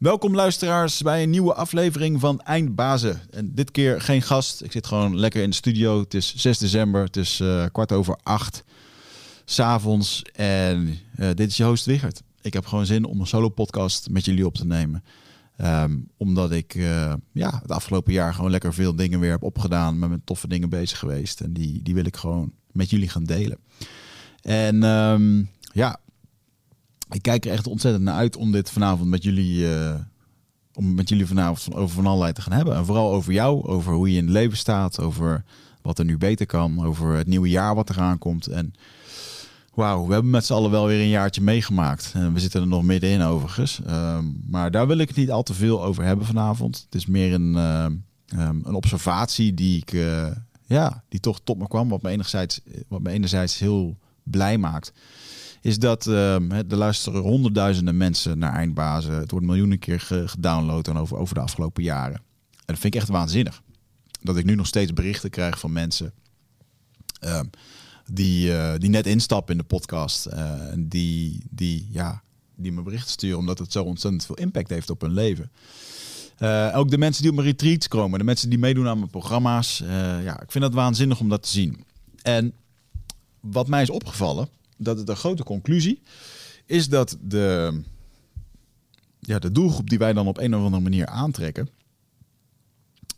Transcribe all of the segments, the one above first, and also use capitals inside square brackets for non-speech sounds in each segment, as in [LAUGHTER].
Welkom luisteraars bij een nieuwe aflevering van Eindbazen. En dit keer geen gast. Ik zit gewoon lekker in de studio. Het is 6 december. Het is uh, kwart over acht. S'avonds. En uh, dit is je host Wichert. Ik heb gewoon zin om een solo podcast met jullie op te nemen. Um, omdat ik uh, ja, het afgelopen jaar gewoon lekker veel dingen weer heb opgedaan. Met mijn toffe dingen bezig geweest. En die, die wil ik gewoon met jullie gaan delen. En um, ja, ik kijk er echt ontzettend naar uit om dit vanavond met jullie, uh, om met jullie vanavond over van allerlei te gaan hebben. En vooral over jou, over hoe je in het leven staat, over wat er nu beter kan, over het nieuwe jaar wat eraan komt. En wauw, we hebben met z'n allen wel weer een jaartje meegemaakt. En we zitten er nog middenin overigens. Uh, maar daar wil ik het niet al te veel over hebben vanavond. Het is meer een, uh, um, een observatie die ik, uh, ja, die toch tot me kwam, wat me enerzijds, wat me enerzijds heel blij maakt is dat uh, er luisteren honderdduizenden mensen naar Eindbazen. Het wordt miljoenen keer gedownload over, over de afgelopen jaren. En dat vind ik echt waanzinnig. Dat ik nu nog steeds berichten krijg van mensen uh, die, uh, die net instappen in de podcast. Eh, die, die, ja, die me berichten sturen omdat het zo ontzettend veel impact heeft op hun leven. Uh, ook de mensen die op mijn retreats komen, de mensen die meedoen aan mijn programma's. Ja, ik vind het waanzinnig om dat te zien. En wat mij is opgevallen, dat een grote conclusie is dat de, ja, de doelgroep die wij dan op een of andere manier aantrekken,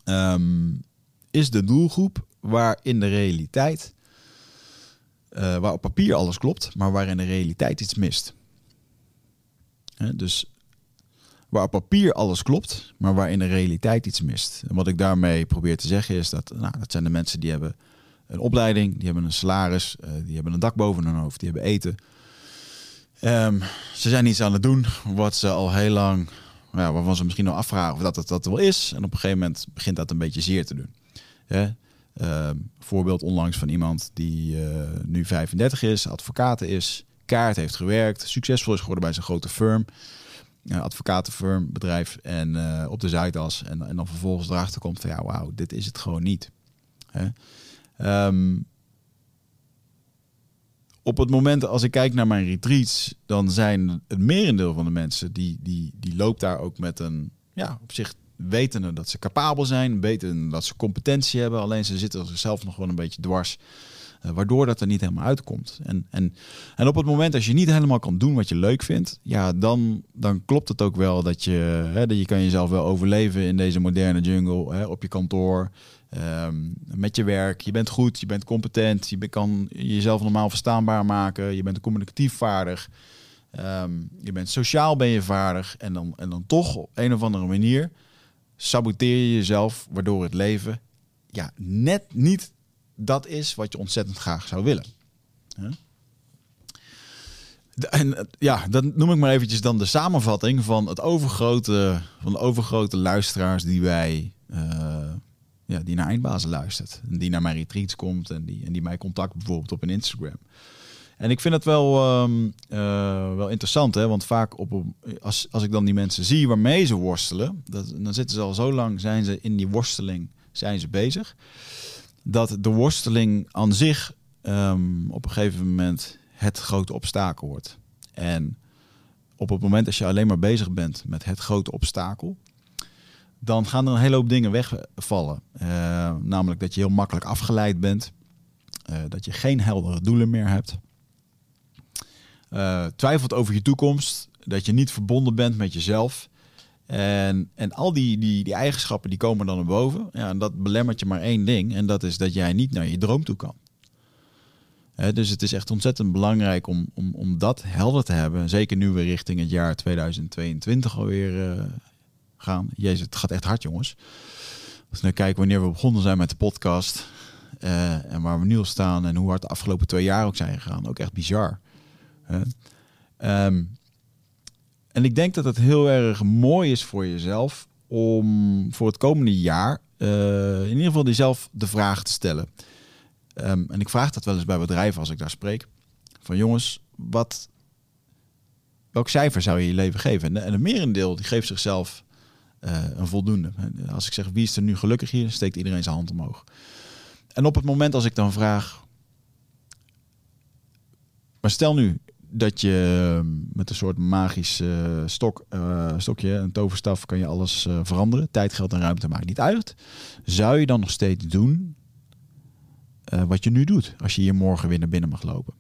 um, is de doelgroep waar in de realiteit, uh, waar op papier alles klopt, maar waar in de realiteit iets mist. Dus waar op papier alles klopt, maar waar in de realiteit iets mist. En wat ik daarmee probeer te zeggen is dat, nou, dat zijn de mensen die hebben een opleiding, die hebben een salaris, uh, die hebben een dak boven hun hoofd, die hebben eten. Um, ze zijn iets aan het doen wat ze al heel lang, ja, waarvan ze misschien nog afvragen of dat het dat wel is. En op een gegeven moment begint dat een beetje zeer te doen. Uh, voorbeeld onlangs van iemand die uh, nu 35 is, advocaat is, kaart heeft gewerkt, succesvol is geworden bij zijn grote firm. Advocatenfirm, bedrijf en uh, op de Zuidas. En, en dan vervolgens erachter komt van ja, wauw, dit is het gewoon niet. Um, op het moment als ik kijk naar mijn retreats, dan zijn het merendeel van de mensen die, die, die loopt daar ook met een, ja, op zich wetende dat ze capabel zijn, weten dat ze competentie hebben, alleen ze zitten zichzelf nog wel een beetje dwars. Uh, waardoor dat er niet helemaal uitkomt. En, en, en op het moment als je niet helemaal kan doen wat je leuk vindt, ja, dan, dan klopt het ook wel dat je, hè, dat je kan jezelf wel overleven in deze moderne jungle, hè, op je kantoor, um, met je werk. Je bent goed, je bent competent, je kan jezelf normaal verstaanbaar maken, je bent communicatief vaardig, um, je bent sociaal ben je vaardig en dan, en dan toch op een of andere manier saboteer je jezelf, waardoor het leven ja, net niet dat is wat je ontzettend graag zou willen. En ja, dat noem ik maar eventjes dan de samenvatting van het overgrote, van de overgrote luisteraars die wij, uh, ja, die naar Eindbazen luistert. En die naar mijn retreats komt en die, en die mij contact bijvoorbeeld op een Instagram. En ik vind het wel, um, uh, wel interessant, hè? want vaak op, als, als ik dan die mensen zie waarmee ze worstelen, dat, dan zitten ze al zo lang, zijn ze in die worsteling, zijn ze bezig dat de worsteling aan zich um, op een gegeven moment het grote obstakel wordt. En op het moment dat je alleen maar bezig bent met het grote obstakel, dan gaan er een hele hoop dingen wegvallen. Uh, namelijk dat je heel makkelijk afgeleid bent, uh, dat je geen heldere doelen meer hebt, uh, twijfelt over je toekomst, dat je niet verbonden bent met jezelf. En, en al die, die, die eigenschappen die komen dan naar boven. Ja, en dat belemmert je maar één ding. En dat is dat jij niet naar je droom toe kan. Dus het is echt ontzettend belangrijk om, om, om dat helder te hebben. Zeker nu we richting het jaar 2022 alweer gaan. Jezus, het gaat echt hard jongens. Als we nu kijken wanneer we begonnen zijn met de podcast. Uh, en waar we nu al staan. En hoe hard de afgelopen twee jaar ook zijn gegaan. Ook echt bizar. Um, en ik denk dat het heel erg mooi is voor jezelf om voor het komende jaar uh, in ieder geval jezelf de vraag te stellen. Um, en ik vraag dat wel eens bij bedrijven als ik daar spreek. Van jongens, wat, welk cijfer zou je je leven geven? En, en een merendeel die geeft zichzelf een voldoende. Als ik zeg wie is er nu gelukkig hier, steekt iedereen zijn hand omhoog. En op het moment als ik dan vraag, maar stel nu dat je met een soort magisch uh, stok, uh, stokje, een toverstaf, kan je alles veranderen. Tijd, geld en ruimte maakt niet uit. Zou je dan nog steeds doen wat je nu doet, als je hier morgen weer naar binnen mag lopen?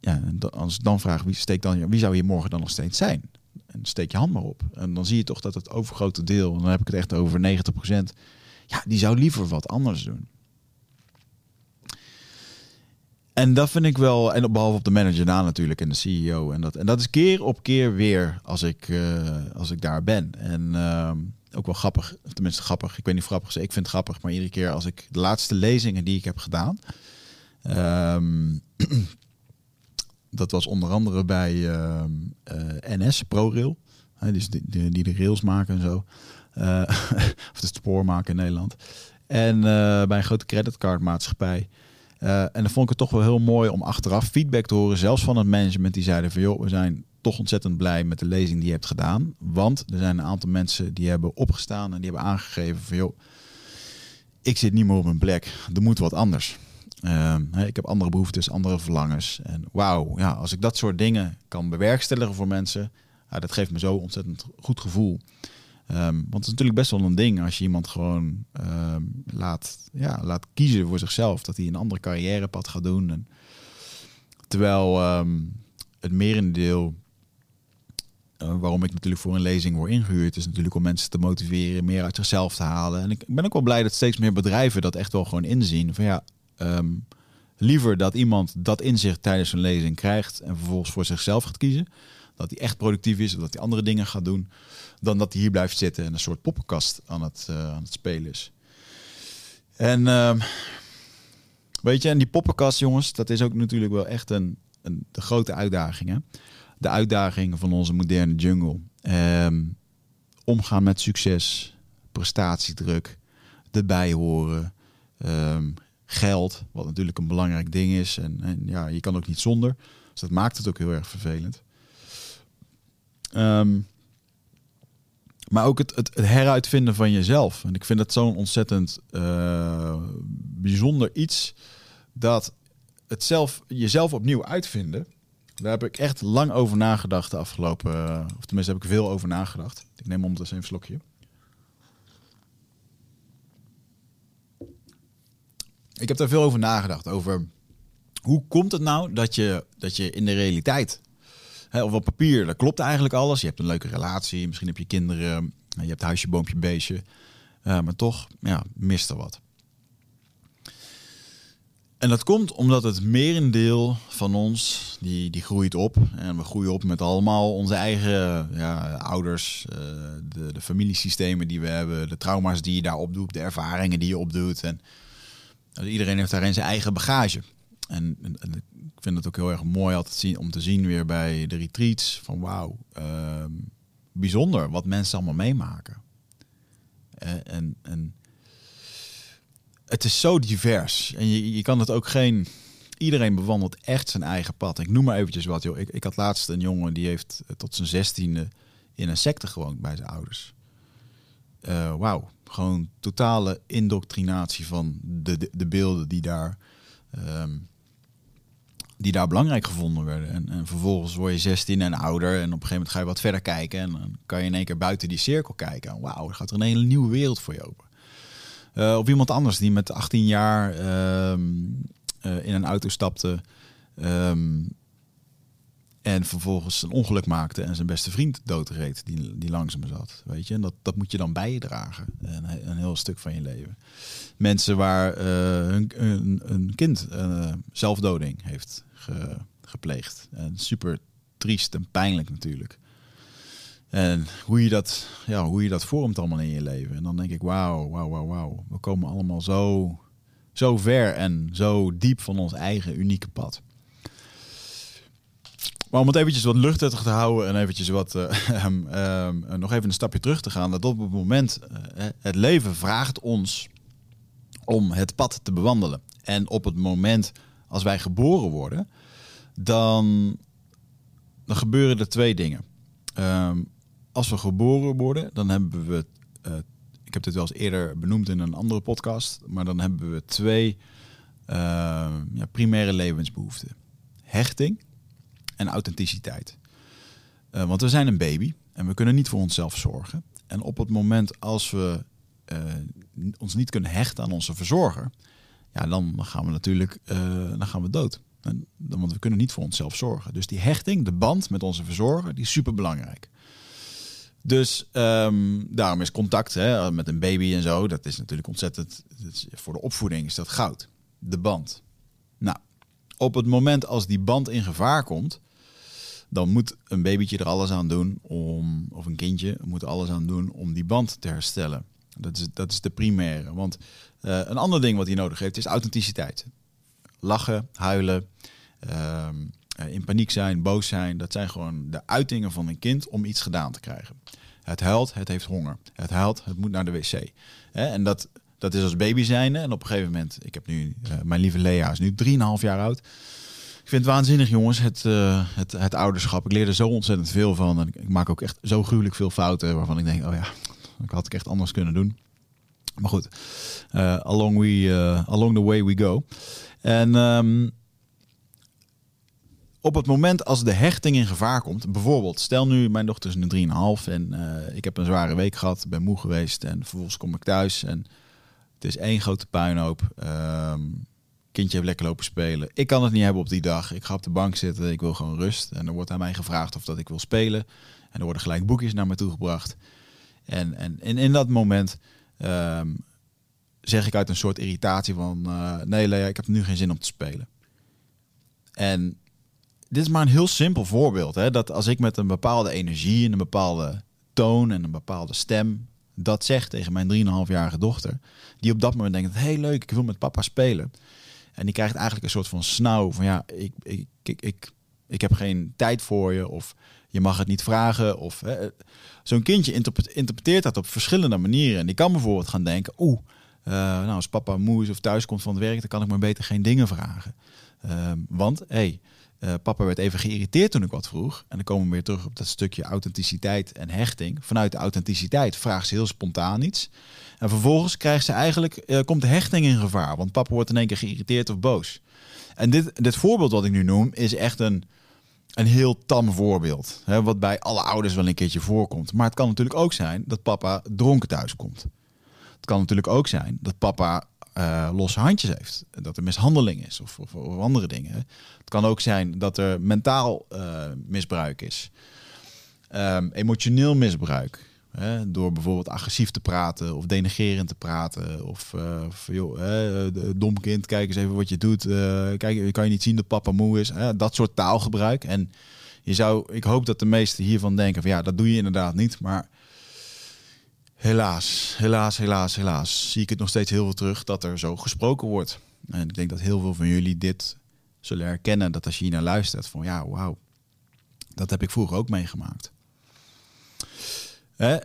Ja, als ik dan vraag, wie, steek dan, wie zou hier morgen dan nog steeds zijn? En steek je hand maar op. En dan zie je toch dat het overgrote deel, en dan heb ik het echt over 90%, ja, die zou liever wat anders doen. En dat vind ik wel, en behalve op de manager na natuurlijk en de CEO. En dat, en dat is keer op keer weer als ik, uh, als ik daar ben. En uh, ook wel grappig, tenminste grappig. Ik weet niet grappig, ik vind het grappig, maar iedere keer als ik de laatste lezingen die ik heb gedaan. Um, [CLEARS THROAT] dat was onder andere bij uh, NS, ProRail. dus die, die, die, de rails maken en zo. [LAUGHS] of het spoor maken in Nederland. En bij een grote creditcardmaatschappij. En dan vond ik het toch wel heel mooi om achteraf feedback te horen, zelfs van het management, die zeiden van joh, we zijn toch ontzettend blij met de lezing die je hebt gedaan. Want er zijn een aantal mensen die hebben opgestaan en die hebben aangegeven van joh, ik zit niet meer op mijn plek, er moet wat anders. Uh, ik heb andere behoeftes, andere verlangens. En wauw, ja, als ik dat soort dingen kan bewerkstelligen voor mensen, ja, dat geeft me zo ontzettend goed gevoel. Um, want het is natuurlijk best wel een ding als je iemand gewoon um, laat, ja, laat kiezen voor zichzelf. Dat hij een andere carrièrepad gaat doen. En, terwijl het merendeel, uh, waarom ik natuurlijk voor een lezing word ingehuurd, is natuurlijk om mensen te motiveren, meer uit zichzelf te halen. En ik ben ook wel blij dat steeds meer bedrijven dat echt wel gewoon inzien. Van ja, liever dat iemand dat inzicht tijdens een lezing krijgt en vervolgens voor zichzelf gaat kiezen dat hij echt productief is, dat hij andere dingen gaat doen, dan dat hij hier blijft zitten en een soort poppenkast aan het, uh, aan het spelen is. En uh, weet je, en die poppenkast, jongens, dat is ook natuurlijk wel echt een, een de grote uitdaging. Hè? De uitdaging van onze moderne jungle. Um, omgaan met succes, prestatiedruk, erbij horen, geld, wat natuurlijk een belangrijk ding is. En, en ja, je kan ook niet zonder. Dus dat maakt het ook heel erg vervelend. Um, maar ook het, het, heruitvinden van jezelf. En ik vind het zo'n ontzettend uh, bijzonder iets dat het zelf, jezelf opnieuw uitvinden. Daar heb ik echt lang over nagedacht de afgelopen, of tenminste heb ik veel over nagedacht. Ik neem ondertussen een slokje. Ik heb daar veel over nagedacht. Over hoe komt het nou dat je, dat je in de realiteit of op papier, dat klopt eigenlijk alles. Je hebt een leuke relatie, misschien heb je kinderen, je hebt huisje, boompje, beestje. Uh, maar toch, ja, mist er wat. En dat komt omdat het merendeel van ons, die, die groeit op. En we groeien op met allemaal onze eigen ja, ouders, uh, de, de familiesystemen die we hebben, de trauma's die je daar opdoet, de ervaringen die je opdoet. En iedereen heeft daarin zijn eigen bagage. En, en, ik vind het ook heel erg mooi altijd zien, om te zien weer bij de retreats van wauw, uh, bijzonder wat mensen allemaal meemaken. En, en, en, het is zo divers. En je, je kan het ook geen. Iedereen bewandelt echt zijn eigen pad. Ik noem maar eventjes wat, joh. Ik, ik had laatst een jongen die heeft tot zijn zestiende in een secte gewoond bij zijn ouders. Uh, Wauw, gewoon totale indoctrinatie van de, de, de beelden die daar um, die daar belangrijk gevonden werden. En, en, vervolgens word je 16 en ouder en op een gegeven moment ga je wat verder kijken en dan kan je in één keer buiten die cirkel kijken. Wauw, er gaat er een hele nieuwe wereld voor je open. Uh, iemand anders die met 18 jaar um, uh, in een auto stapte um, en vervolgens een ongeluk maakte en zijn beste vriend doodreed die, die langzaam zat. Weet je, en dat, dat moet je dan bijdragen. Een, een heel stuk van je leven. Mensen waar uh, hun, kind uh, zelfdoding heeft ge, gepleegd. En super triest en pijnlijk natuurlijk. En hoe je, dat, ja, hoe je dat vormt allemaal in je leven. En dan denk ik, wauw, wauw, wauw, wauw. We komen allemaal zo, zo ver en zo diep van ons eigen unieke pad. Maar om het eventjes wat luchtig te houden en eventjes wat, uh, um, um, nog even een stapje terug te gaan. Dat op het moment, uh, het leven vraagt ons om het pad te bewandelen. En op het moment als wij geboren worden, dan, dan gebeuren er twee dingen. Um, als we geboren worden, dan hebben we, ik heb dit wel eens eerder benoemd in een andere podcast, maar dan hebben we twee ja, primaire levensbehoeften. Hechting en authenticiteit. Uh, want we zijn een baby en we kunnen niet voor onszelf zorgen. En op het moment als we uh, ons niet kunnen hechten aan onze verzorger, ja, dan gaan we natuurlijk uh, dan gaan we dood. Want we kunnen niet voor onszelf zorgen. Dus die hechting, de band met onze verzorger, die is super belangrijk. Dus um, daarom is contact hè, met een baby en zo, dat is natuurlijk ontzettend. Voor de opvoeding is dat goud. De band. Nou, op het moment als die band in gevaar komt, dan moet een babytje er alles aan doen om, of een kindje moet alles aan doen om die band te herstellen. Dat is, dat is de primaire. Want uh, een ander ding wat hij nodig heeft is authenticiteit. Lachen, huilen, uh, in paniek zijn, boos zijn. Dat zijn gewoon de uitingen van een kind om iets gedaan te krijgen. Het huilt, het heeft honger. Het huilt, het moet naar de wc. En dat, dat is als baby zijn. En op een gegeven moment, ik heb nu, uh, mijn lieve Lea is nu 3,5 jaar oud. Ik vind het waanzinnig, jongens, het, uh, het, het ouderschap. Ik leer er zo ontzettend veel van. En ik maak ook echt zo gruwelijk veel fouten waarvan ik denk, oh ja, ik had ik echt anders kunnen doen. Maar goed, uh, along, we, uh, along the way we go. En um, op het moment als de hechting in gevaar komt, bijvoorbeeld, stel nu mijn dochter is nu 3,5 en uh, ik heb een zware week gehad, ben moe geweest en vervolgens kom ik thuis en het is één grote puinhoop. Um, kindje heeft lekker lopen spelen. Ik kan het niet hebben op die dag. Ik ga op de bank zitten, ik wil gewoon rust. En er wordt aan mij gevraagd of dat ik wil spelen. En er worden gelijk boekjes naar me toe gebracht. En, en, en in dat moment um, zeg ik uit een soort irritatie van... Uh, nee Lea, ik heb nu geen zin om te spelen. En dit is maar een heel simpel voorbeeld. Hè? Dat als ik met een bepaalde energie en een bepaalde toon en een bepaalde stem dat zeg tegen mijn 3,5-jarige dochter, die op dat moment denkt: hey, leuk, ik wil met papa spelen. En die krijgt eigenlijk een soort van snauw van ja, ik, ik, ik, ik, ik heb geen tijd voor je of je mag het niet vragen. Of zo'n kindje interpreteert dat op verschillende manieren. En die kan bijvoorbeeld gaan denken: oeh, uh, nou als papa moe is of thuis komt van het werk, dan kan ik maar beter geen dingen vragen. Uh, want hé, hey, uh, papa werd even geïrriteerd toen ik wat vroeg. En dan komen we weer terug op dat stukje authenticiteit en hechting. Vanuit de authenticiteit vraagt ze heel spontaan iets. En vervolgens krijgt ze eigenlijk, uh, komt de hechting in gevaar. Want papa wordt in één keer geïrriteerd of boos. En dit, dit voorbeeld wat ik nu noem is echt een, een heel tam voorbeeld. Hè, wat bij alle ouders wel een keertje voorkomt. Maar het kan natuurlijk ook zijn dat papa dronken thuis komt. Het kan natuurlijk ook zijn dat papa uh, losse handjes heeft. Dat er mishandeling is of, of, andere dingen. Het kan ook zijn dat er mentaal uh, misbruik is. Um, emotioneel misbruik. Hè, door bijvoorbeeld agressief te praten of denigerend te praten. Of, uh, of joh, hè, dom kind, kijk eens even wat je doet. kijk, kan je niet zien dat papa moe is. Hè, dat soort taalgebruik. En je zou, ik hoop dat de meesten hiervan denken van ja, dat doe je inderdaad niet. Maar Helaas, helaas, helaas, helaas zie ik het nog steeds heel veel terug dat er zo gesproken wordt. En ik denk dat heel veel van jullie dit zullen herkennen. Dat als je hier naar luistert, van ja, wauw, dat heb ik vroeger ook meegemaakt.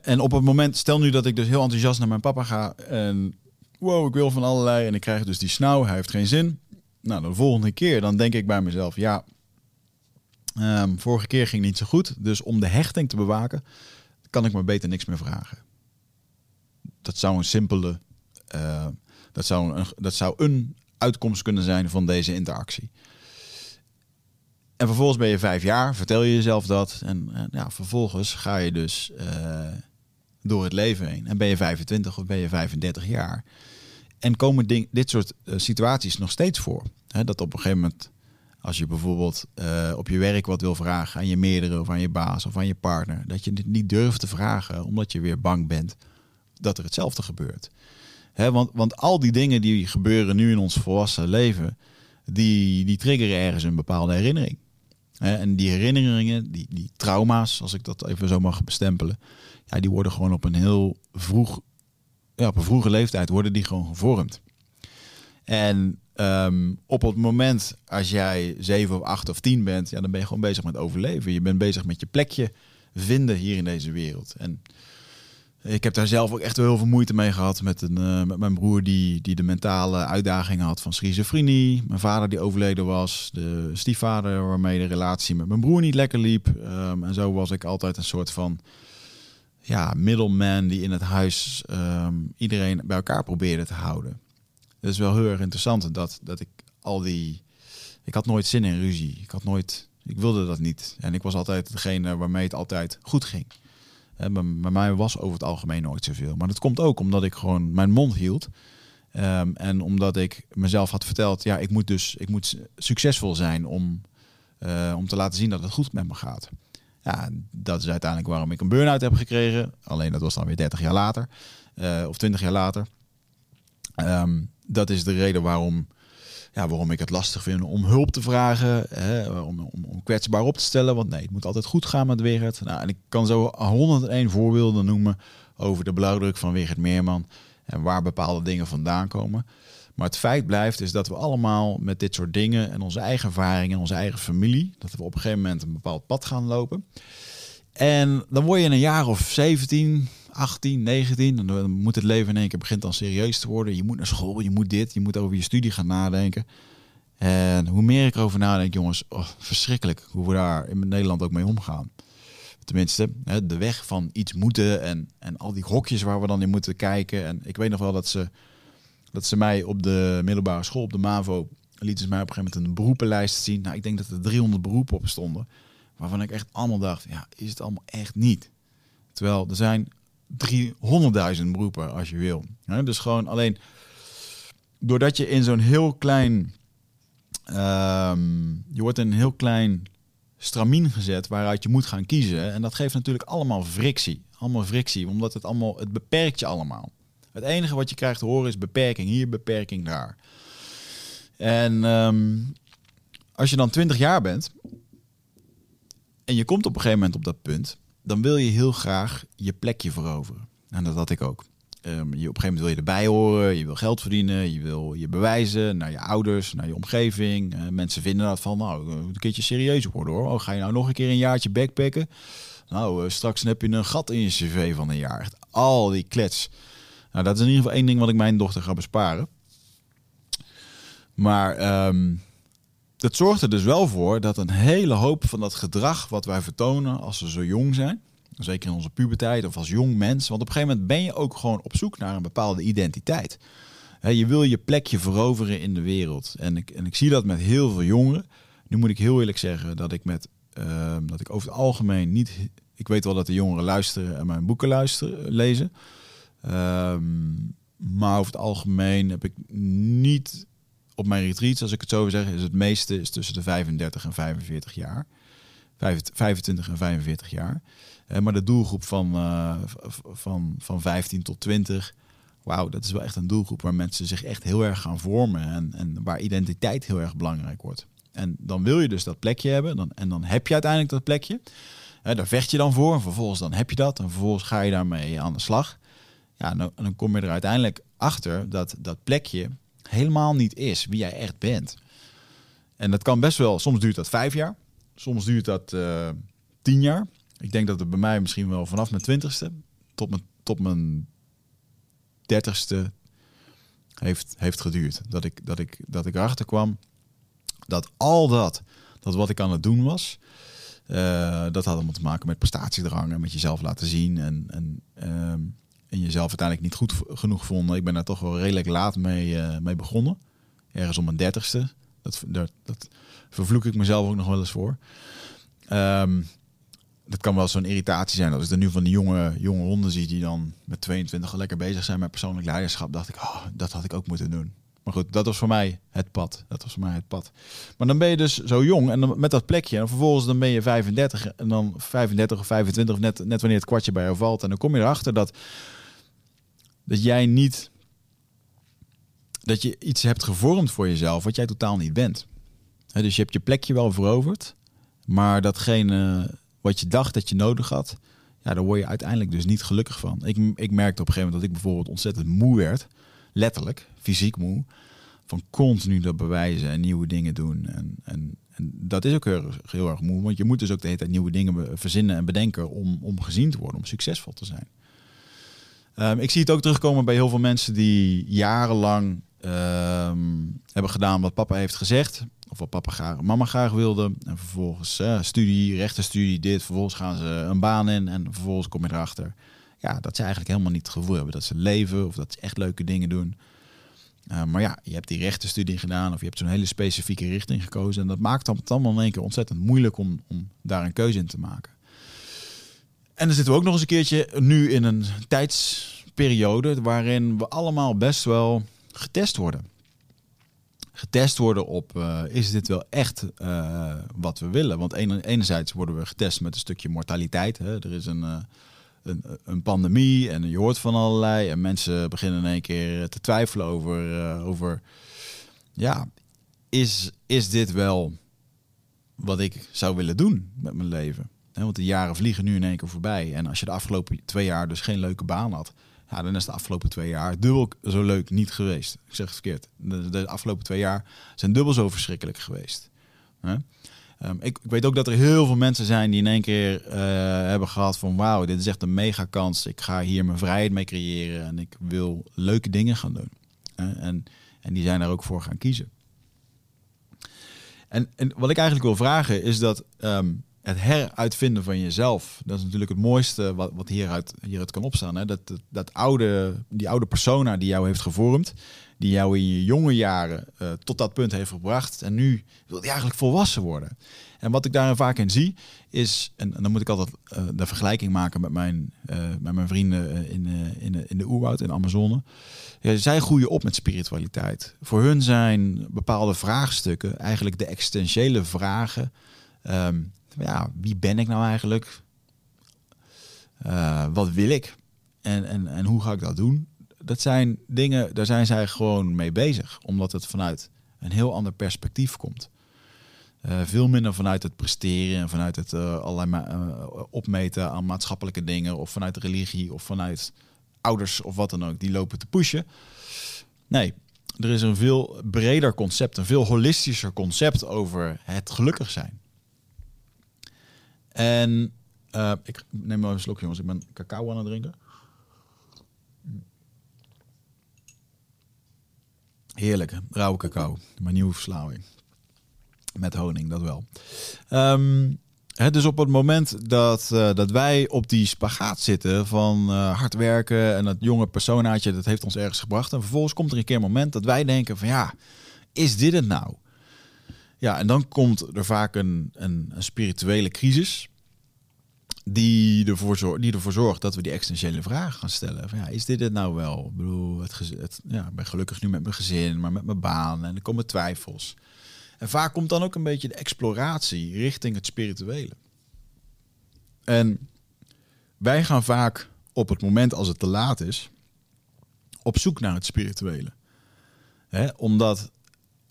En op het moment, stel nu dat ik dus heel enthousiast naar mijn papa ga en wow, ik wil van allerlei en ik krijg dus die snauw, hij heeft geen zin. Nou, de volgende keer dan denk ik bij mezelf, ja, um, vorige keer ging niet zo goed, dus om de hechting te bewaken, kan ik maar beter niks meer vragen dat zou een simpele, uh, dat, zou een, dat zou een uitkomst kunnen zijn van deze interactie. En vervolgens ben je vijf jaar, vertel je jezelf dat. En, ja, vervolgens ga je dus uh, door het leven heen. En ben je 25 of ben je 35 jaar. En komen dit soort uh, situaties nog steeds voor. Dat op een gegeven moment, als je bijvoorbeeld op je werk wat wil vragen aan je meerdere of aan je baas of aan je partner, dat je dit niet durft te vragen omdat je weer bang bent dat er hetzelfde gebeurt. Want, want al die dingen die gebeuren nu in ons volwassen leven, die, die triggeren ergens een bepaalde herinnering. He, en die herinneringen, die, die trauma's, als ik dat even zo mag bestempelen, ja, die worden gewoon op een heel vroeg, ja, op een vroege leeftijd worden die gewoon gevormd. En um, op het moment als jij zeven of acht of tien bent, ja, dan ben je gewoon bezig met overleven. Je bent bezig met je plekje vinden hier in deze wereld. En ik heb daar zelf ook echt heel veel moeite mee gehad met, een, uh, met mijn broer die, die de mentale uitdagingen had van schizofrenie. Mijn vader die overleden was. De stiefvader waarmee de relatie met mijn broer niet lekker liep. Um, en zo was ik altijd een soort van ja, middleman die in het huis um, iedereen bij elkaar probeerde te houden. Het is wel heel erg interessant dat, dat ik al die... Ik had nooit zin in ruzie. Ik had nooit Ik wilde dat niet. En ik was altijd degene waarmee het altijd goed ging. En bij, mij was over het algemeen nooit zoveel. Maar dat komt ook omdat ik gewoon mijn mond hield. Ehm, en omdat ik mezelf had verteld, ja, ik moet dus ik moet succesvol zijn om, eh, om te laten zien dat het goed met me gaat. Ja, dat is uiteindelijk waarom ik een burn-out heb gekregen. Alleen dat was dan weer 30 jaar later. Uh, of 20 jaar later. Ehm, dat is de reden waarom, waarom ik het lastig vind om hulp te vragen. Hè, om, om, om, kwetsbaar op te stellen. Want nee, het moet altijd goed gaan met Wigert. Nou, en ik kan zo 101 voorbeelden noemen over de blauwdruk van Wigert Meerman. En waar bepaalde dingen vandaan komen. Maar het feit blijft is dat we allemaal met dit soort dingen en onze eigen ervaringen en onze eigen familie, dat we op een gegeven moment een bepaald pad gaan lopen. En dan word je in een jaar of 17, 18, 19, dan moet het leven in één keer begint dan serieus te worden. Je moet naar school, je moet dit, je moet over je studie gaan nadenken. En hoe meer ik erover nadenk, jongens, oh, verschrikkelijk hoe we daar in Nederland ook mee omgaan. Tenminste, de weg van iets moeten en, en al die hokjes waar we dan in moeten kijken. En ik weet nog wel dat ze, dat ze mij op de middelbare school, op de MAVO, lieten mij op een gegeven moment een beroepenlijst zien. Nou, ik denk dat er 300 beroepen op stonden. Waarvan ik echt allemaal dacht, ja, is het allemaal echt niet? Terwijl er zijn 300.000 beroepen als je wil. dus gewoon alleen doordat je in zo'n heel klein, um, je wordt in een heel klein stramien gezet waaruit je moet gaan kiezen. En dat geeft natuurlijk allemaal frictie. Allemaal frictie, omdat het allemaal, het beperkt je allemaal. Het enige wat je krijgt te horen is beperking hier, beperking daar. En ehm, als je dan 20 jaar bent en je komt op een gegeven moment op dat punt, dan wil je heel graag je plekje veroveren. En dat had ik ook. Um, je, op een gegeven moment wil je erbij horen, je wil geld verdienen, je wil je bewijzen naar je ouders, naar je omgeving. Uh, mensen vinden dat van, nou, een keertje serieus worden hoor. Oh, ga je nou nog een keer een jaartje backpacken? Nou, uh, straks heb je een gat in je cv van een jaar. Al die klets. Nou, dat is in ieder geval één ding wat ik mijn dochter ga besparen. Maar um, dat zorgt er dus wel voor dat een hele hoop van dat gedrag wat wij vertonen als we zo jong zijn, Zeker in onze puberteit of als jong mens. Want op een gegeven moment ben je ook gewoon op zoek naar een bepaalde identiteit. je wil je plekje veroveren in de wereld. En ik, en ik zie dat met heel veel jongeren. Nu moet ik heel eerlijk zeggen dat ik met ehm, dat ik over het algemeen niet. Ik weet wel dat de jongeren luisteren en mijn boeken luisteren, lezen. Ehm, maar over het algemeen heb ik niet op mijn retreats, als ik het zo wil zeggen, is het meeste is tussen de 35 en 45 jaar. 25 en 45 jaar. Uh, maar de doelgroep van, uh, van, van 15 tot 20, wauw, dat is wel echt een doelgroep waar mensen zich echt heel erg gaan vormen en, en waar identiteit heel erg belangrijk wordt. En dan wil je dus dat plekje hebben dan, en dan heb je uiteindelijk dat plekje. Uh, daar vecht je dan voor en vervolgens dan heb je dat en vervolgens ga je daarmee aan de slag. Ja, dan, dan kom je er uiteindelijk achter dat dat plekje helemaal niet is wie jij echt bent. En dat kan best wel, soms duurt dat vijf jaar, soms duurt dat uh, tien jaar. Ik denk dat het bij mij misschien wel vanaf mijn twintigste tot mijn, tot mijn dertigste heeft, heeft geduurd. Dat ik, dat, ik, dat ik erachter kwam dat al dat, dat wat ik aan het doen was, uh, dat had allemaal te maken met prestatiedrang en met jezelf laten zien. En, en, uh, en jezelf uiteindelijk niet goed genoeg vonden. Ik ben daar toch wel redelijk laat mee, uh, mee begonnen. Ergens om mijn dertigste. Dat, dat, dat vervloek ik mezelf ook nog wel eens voor. Um, dat kan wel zo'n irritatie zijn. Als ik er nu van die jonge, jonge honden zie die dan met 22 lekker bezig zijn met persoonlijk leiderschap, dacht ik, oh, dat had ik ook moeten doen. Maar goed, dat was voor mij het pad. Dat was voor mij het pad. Maar dan ben je dus zo jong en dan met dat plekje. En vervolgens dan ben je 35 en dan 35 of 25 of net, net wanneer het kwartje bij jou valt. En dan kom je erachter dat, dat jij niet... Dat je iets hebt gevormd voor jezelf wat jij totaal niet bent. dus je hebt je plekje wel veroverd. Maar datgene wat je dacht dat je nodig had, ja, daar word je uiteindelijk dus niet gelukkig van. Ik, ik merkte op een gegeven moment dat ik bijvoorbeeld ontzettend moe werd, letterlijk, fysiek moe, van continu dat bewijzen en nieuwe dingen doen. En, en, en dat is ook heel, heel, erg moe, want je moet dus ook de hele tijd nieuwe dingen verzinnen en bedenken om, om gezien te worden, om succesvol te zijn. Um, ik zie het ook terugkomen bij heel veel mensen die jarenlang um, hebben gedaan wat papa heeft gezegd of wat papa graag, mama graag wilde. En vervolgens uh, studie, rechtenstudie, dit. Vervolgens gaan ze een baan in en vervolgens kom je erachter. Ja, dat ze eigenlijk helemaal niet het gevoel hebben dat ze leven of dat ze echt leuke dingen doen. Uh, maar ja, je hebt die rechtenstudie gedaan of je hebt zo'n hele specifieke richting gekozen. En dat maakt het allemaal in één keer ontzettend moeilijk om, om daar een keuze in te maken. En dan zitten we ook nog eens een keertje nu in een tijdsperiode waarin we allemaal best wel getest worden. Getest worden op, uh, is dit wel echt uh, wat we willen? Want enerzijds worden we getest met een stukje mortaliteit. Hè? Er is een, uh, een, een, pandemie en je hoort van allerlei. En mensen beginnen in één keer te twijfelen over, over ja, is, is dit wel wat ik zou willen doen met mijn leven? Want de jaren vliegen nu in één keer voorbij. En als je de afgelopen twee jaar dus geen leuke baan had, ja, dan is de afgelopen twee jaar dubbel zo leuk niet geweest. Ik zeg het verkeerd. De, de afgelopen twee jaar zijn dubbel zo verschrikkelijk geweest. Um, ik, ik, weet ook dat er heel veel mensen zijn die in één keer uh, hebben gehad van wauw, dit is echt een mega kans. Ik ga hier mijn vrijheid mee creëren en ik wil leuke dingen gaan doen. en, en die zijn daar ook voor gaan kiezen. En, en wat ik eigenlijk wil vragen is dat um, het heruitvinden van jezelf. Dat is natuurlijk het mooiste wat, wat hieruit, hieruit kan opstaan. Hè? Dat, dat, oude, die oude persona die jou heeft gevormd, die jou in je jonge jaren uh, tot dat punt heeft gebracht. En nu wil je eigenlijk volwassen worden. En wat ik daar vaak in zie, is, en, dan moet ik altijd uh, de vergelijking maken met mijn, uh, met mijn vrienden in, in, de, in de oerwoud, in Amazone. Ja, zij groeien op met spiritualiteit. Voor hun zijn bepaalde vraagstukken eigenlijk de existentiële vragen. Um, ja, wie ben ik nou eigenlijk? Uh, wat wil ik? En, en, en hoe ga ik dat doen? Dat zijn dingen, daar zijn zij gewoon mee bezig. Omdat het vanuit een heel ander perspectief komt. Uh, veel minder vanuit het presteren en vanuit het uh, allerlei opmeten aan maatschappelijke dingen. Of vanuit religie of vanuit ouders of wat dan ook. Die lopen te pushen. Nee, er is een veel breder concept, een veel holistischer concept over het gelukkig zijn. En uh, ik neem maar een slok, jongens. Ik ben cacao aan het drinken. Heerlijk, rauwe cacao. Mijn nieuwe verslaving. Met honing, dat wel. Um, hè, dus op het moment dat, uh, dat wij op die spagaat zitten van uh, hard werken en dat jonge personaatje, dat heeft ons ergens gebracht. En vervolgens komt er een keer een moment dat wij denken van ja, is dit het nou? Ja, en dan komt er vaak een, een, een spirituele crisis. Die ervoor, zorgt, die ervoor zorgt dat we die existentiële vraag gaan stellen. Van, ja, is dit het nou wel? Ik bedoel, het, ja, ik ben gelukkig nu met mijn gezin, maar met mijn baan. En er komen twijfels. En vaak komt dan ook een beetje de exploratie richting het spirituele. En wij gaan vaak op het moment als het te laat is, op zoek naar het spirituele. Omdat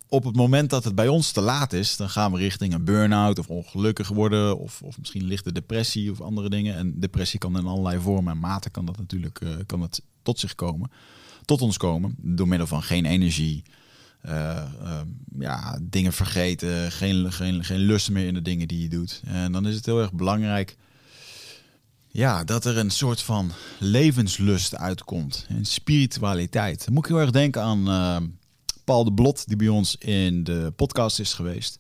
op het moment dat het bij ons te laat is, dan gaan we richting een burn-out of ongelukkig worden of, of misschien lichte depressie of andere dingen. En depressie kan in allerlei vormen en maten kan dat natuurlijk uh, kan het tot zich komen, tot ons komen door middel van geen energie, uh, uh, ja, dingen vergeten, geen, geen, geen lust meer in de dingen die je doet. En dan is het heel erg belangrijk ja, dat er een soort van levenslust uitkomt en spiritualiteit. Dan moet ik heel erg denken aan Paul de Blot, die bij ons in de podcast is geweest.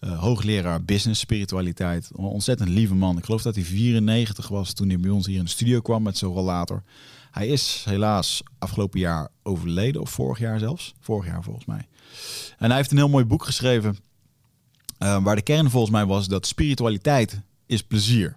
Uh, hoogleraar business spiritualiteit. Een ontzettend lieve man. Ik geloof dat hij 94 was toen hij bij ons hier in de studio kwam met zo'n rollator. Hij is helaas afgelopen jaar overleden, of vorig jaar zelfs. Vorig jaar volgens mij. En hij heeft een heel mooi boek geschreven. Uh, waar de kern volgens mij was dat spiritualiteit is plezier.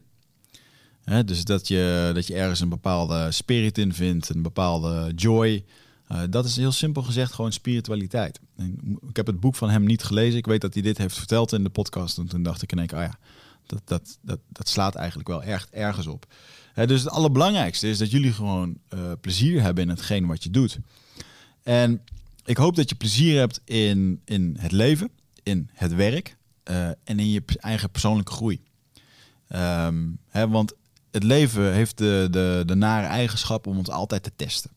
Dus dat je, dat je ergens een bepaalde spirit in vindt, een bepaalde joy. Uh, dat is heel simpel gezegd gewoon spiritualiteit. En ik heb het boek van hem niet gelezen. Ik weet dat hij dit heeft verteld in de podcast. En toen dacht ik in één keer, oh ja, dat, dat, dat, dat slaat eigenlijk wel erg, ergens op. dus het allerbelangrijkste is dat jullie gewoon uh, plezier hebben in hetgeen wat je doet. En ik hoop dat je plezier hebt in, in het leven, in het werk uh, en in je eigen persoonlijke groei. Hè, want het leven heeft de, de, de nare eigenschap om ons altijd te testen.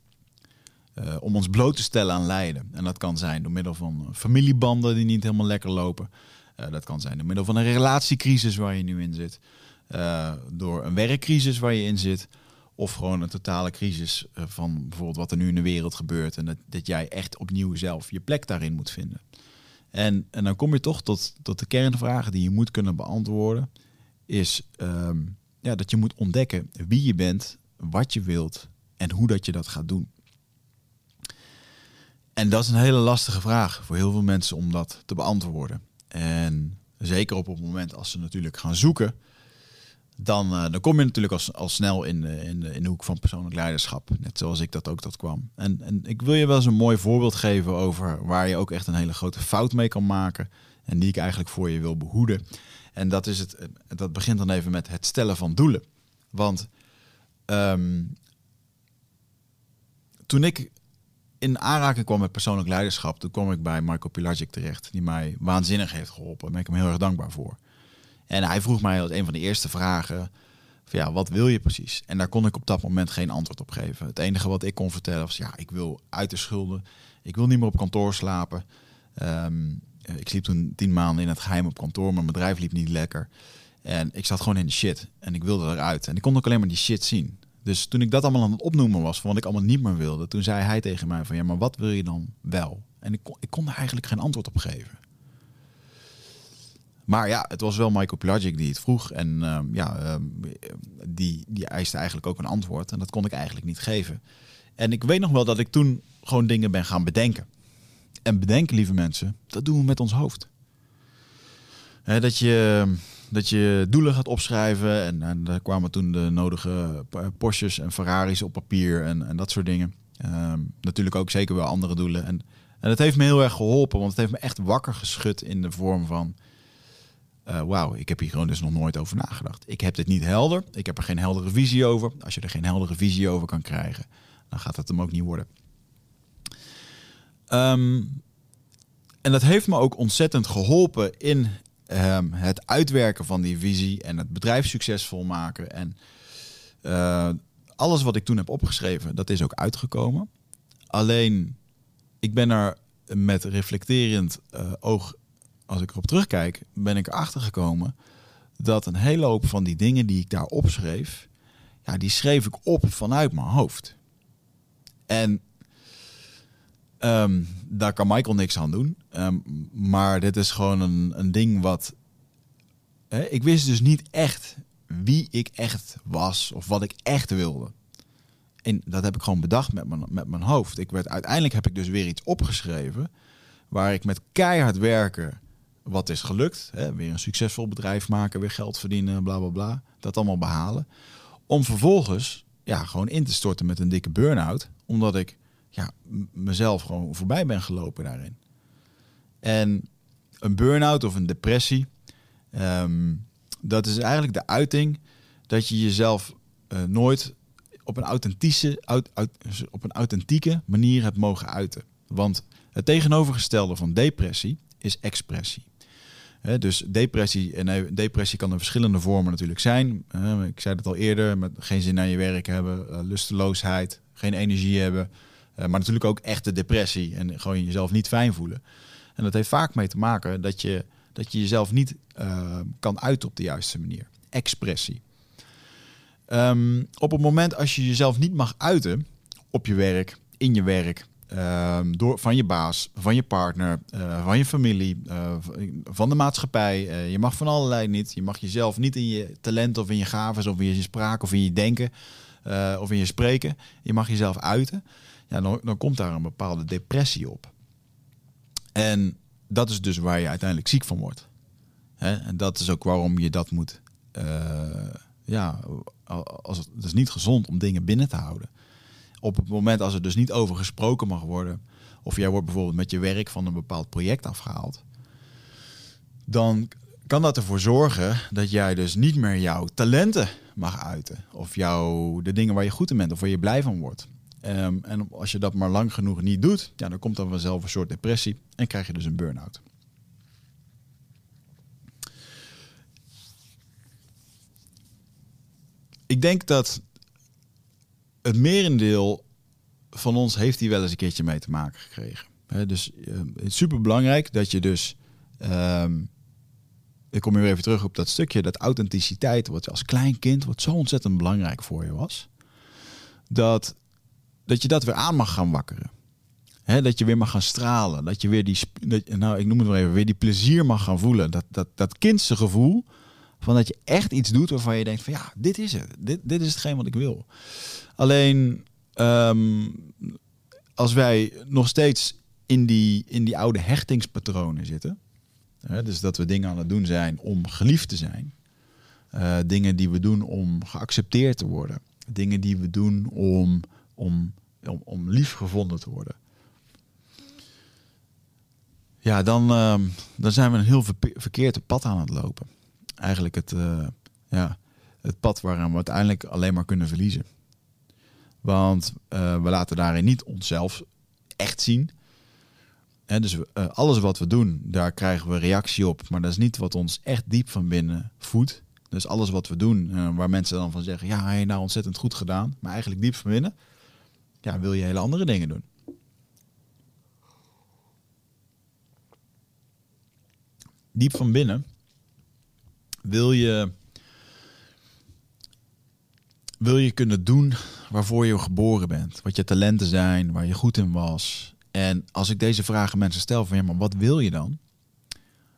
Uh, om ons bloot te stellen aan lijden. En dat kan zijn door middel van familiebanden die niet helemaal lekker lopen. Uh, dat kan zijn door middel van een relatiecrisis waar je nu in zit. Uh, door een werkcrisis waar je in zit. Of gewoon een totale crisis van bijvoorbeeld wat er nu in de wereld gebeurt. En dat, dat jij echt opnieuw zelf je plek daarin moet vinden. En, en dan kom je toch tot, tot de kernvragen die je moet kunnen beantwoorden. Is um, ja, dat je moet ontdekken wie je bent, wat je wilt en hoe dat je dat gaat doen. En dat is een hele lastige vraag voor heel veel mensen om dat te beantwoorden. En zeker op het moment als ze natuurlijk gaan zoeken, dan, uh, dan kom je natuurlijk al, snel in, in, in de hoek van persoonlijk leiderschap. Net zoals ik dat ook tot kwam. En, en ik wil je wel eens een mooi voorbeeld geven over waar je ook echt een hele grote fout mee kan maken. En die ik eigenlijk voor je wil behoeden. En dat, is het, dat begint dan even met het stellen van doelen. Want ehm, toen ik in aanraking kwam met persoonlijk leiderschap, toen kwam ik bij Marco Pilagic terecht, die mij waanzinnig heeft geholpen. Daar ben ik hem heel erg dankbaar voor. En hij vroeg mij als een van de eerste vragen, van ja, wat wil je precies? En daar kon ik op dat moment geen antwoord op geven. Het enige wat ik kon vertellen was, ja, ik wil uit de schulden. Ik wil niet meer op kantoor slapen. Ehm, ik sliep toen tien maanden in het geheim op kantoor. Mijn bedrijf liep niet lekker. En ik zat gewoon in de shit. En ik wilde eruit. En ik kon ook alleen maar die shit zien. Dus toen ik dat allemaal aan het opnoemen was, van wat ik allemaal niet meer wilde, toen zei hij tegen mij van ja, maar wat wil je dan wel? En ik kon, ik kon er eigenlijk geen antwoord op geven. Maar ja, het was wel Michael Pelagic die het vroeg. En ehm, ja, ehm, die, die eiste eigenlijk ook een antwoord. En dat kon ik eigenlijk niet geven. En ik weet nog wel dat ik toen gewoon dingen ben gaan bedenken. En bedenken, lieve mensen, dat doen we met ons hoofd. dat, je, dat je doelen gaat opschrijven. En, en daar kwamen toen de nodige Porsches en Ferraris op papier en, en dat soort dingen. Ehm, natuurlijk ook zeker wel andere doelen. En, en dat heeft me heel erg geholpen, want het heeft me echt wakker geschud in de vorm van... Uh, Wauw, ik heb hier gewoon dus nog nooit over nagedacht. Ik heb dit niet helder. Ik heb er geen heldere visie over. Als je er geen heldere visie over kan krijgen, dan gaat het hem ook niet worden. Ehm, en dat heeft me ook ontzettend geholpen in ehm, het uitwerken van die visie en het bedrijf succesvol maken. En uh, alles wat ik toen heb opgeschreven, dat is ook uitgekomen. Alleen, ik ben er met reflecterend uh, oog, als ik erop terugkijk, ben ik erachter gekomen dat een hele hoop van die dingen die ik daar opschreef, ja, die schreef ik op vanuit mijn hoofd. En Um, daar kan Michael niks aan doen. Um, maar dit is gewoon een, een ding wat. Hè, ik wist dus niet echt wie ik echt was of wat ik echt wilde. En dat heb ik gewoon bedacht met mijn, met mijn hoofd. Ik werd, uiteindelijk heb ik dus weer iets opgeschreven. Waar ik met keihard werken. Wat is gelukt? Hè, weer een succesvol bedrijf maken, weer geld verdienen, bla bla bla. Dat allemaal behalen. Om vervolgens ja, gewoon in te storten met een dikke burn-out. Omdat ik ja, mezelf gewoon voorbij ben gelopen daarin. En een burn-out of een depressie, ehm, dat is eigenlijk de uiting dat je jezelf uh, nooit op een, authentische, op een authentieke manier hebt mogen uiten. Want het tegenovergestelde van depressie is expressie. dus depressie, en depressie kan in verschillende vormen natuurlijk zijn. ik zei het al eerder, met geen zin aan je werk hebben, uh, lusteloosheid, geen energie hebben, eh, maar natuurlijk ook echte depressie en gewoon jezelf niet fijn voelen. En dat heeft vaak mee te maken dat je, dat je jezelf niet uh, kan uiten op de juiste manier. Expressie. Um, op het moment als je jezelf niet mag uiten op je werk, in je werk, um, door, van je baas, van je partner, uh, van je familie, van de maatschappij. Je mag van allerlei niet. Je mag jezelf niet in je talent of in je gaven of in je spraak of in je denken of in je spreken. Je mag jezelf uiten ja, dan, dan komt daar een bepaalde depressie op. En dat is dus waar je uiteindelijk ziek van wordt. En dat is ook waarom je dat moet. Uh, ja, als het, het is niet gezond om dingen binnen te houden. Op het moment als er dus niet over gesproken mag worden, of jij wordt bijvoorbeeld met je werk van een bepaald project afgehaald, dan kan dat ervoor zorgen dat jij dus niet meer jouw talenten mag uiten. Of jouw, de dingen waar je goed in bent of waar je blij van wordt. Um, en als je dat maar lang genoeg niet doet, ja, dan komt dan vanzelf een soort depressie en krijg je dus een burn-out. Ik denk dat het merendeel van ons heeft hier wel eens een keertje mee te maken gekregen. He, dus uh, het is super belangrijk dat je dus. Um, ik kom weer even terug op dat stukje, dat authenticiteit, wat je als klein kind, wat zo ontzettend belangrijk voor je was. Dat dat je dat weer aan mag gaan wakkeren. He, dat je weer mag gaan stralen. Dat je weer die, nou ik noem het maar even, weer die plezier mag gaan voelen. Dat, dat, dat kindse gevoel van dat je echt iets doet waarvan je denkt van ja, dit is het. Dit, dit is hetgeen wat ik wil. Alleen um, als wij nog steeds in die, in die oude hechtingspatronen zitten. dus dat we dingen aan het doen zijn om geliefd te zijn. Uh, dingen die we doen om geaccepteerd te worden. Dingen die we doen om, om, om, om lief gevonden te worden. Ja, dan, uh, dan zijn we een heel verkeerd pad aan het lopen. Eigenlijk het, uh, ja, het pad waaraan we uiteindelijk alleen maar kunnen verliezen. Want uh, we laten daarin niet onszelf echt zien. Dus uh, alles wat we doen, daar krijgen we reactie op. Maar dat is niet wat ons echt diep van binnen voedt. Dus alles wat we doen, waar mensen dan van zeggen... ja, hij nou ontzettend goed gedaan. Maar eigenlijk diep van binnen, ja, wil je hele andere dingen doen. Diep van binnen wil je wil je kunnen doen waarvoor je geboren bent. Wat je talenten zijn, waar je goed in was. En als ik deze vragen mensen stel van ja, maar wat wil je dan?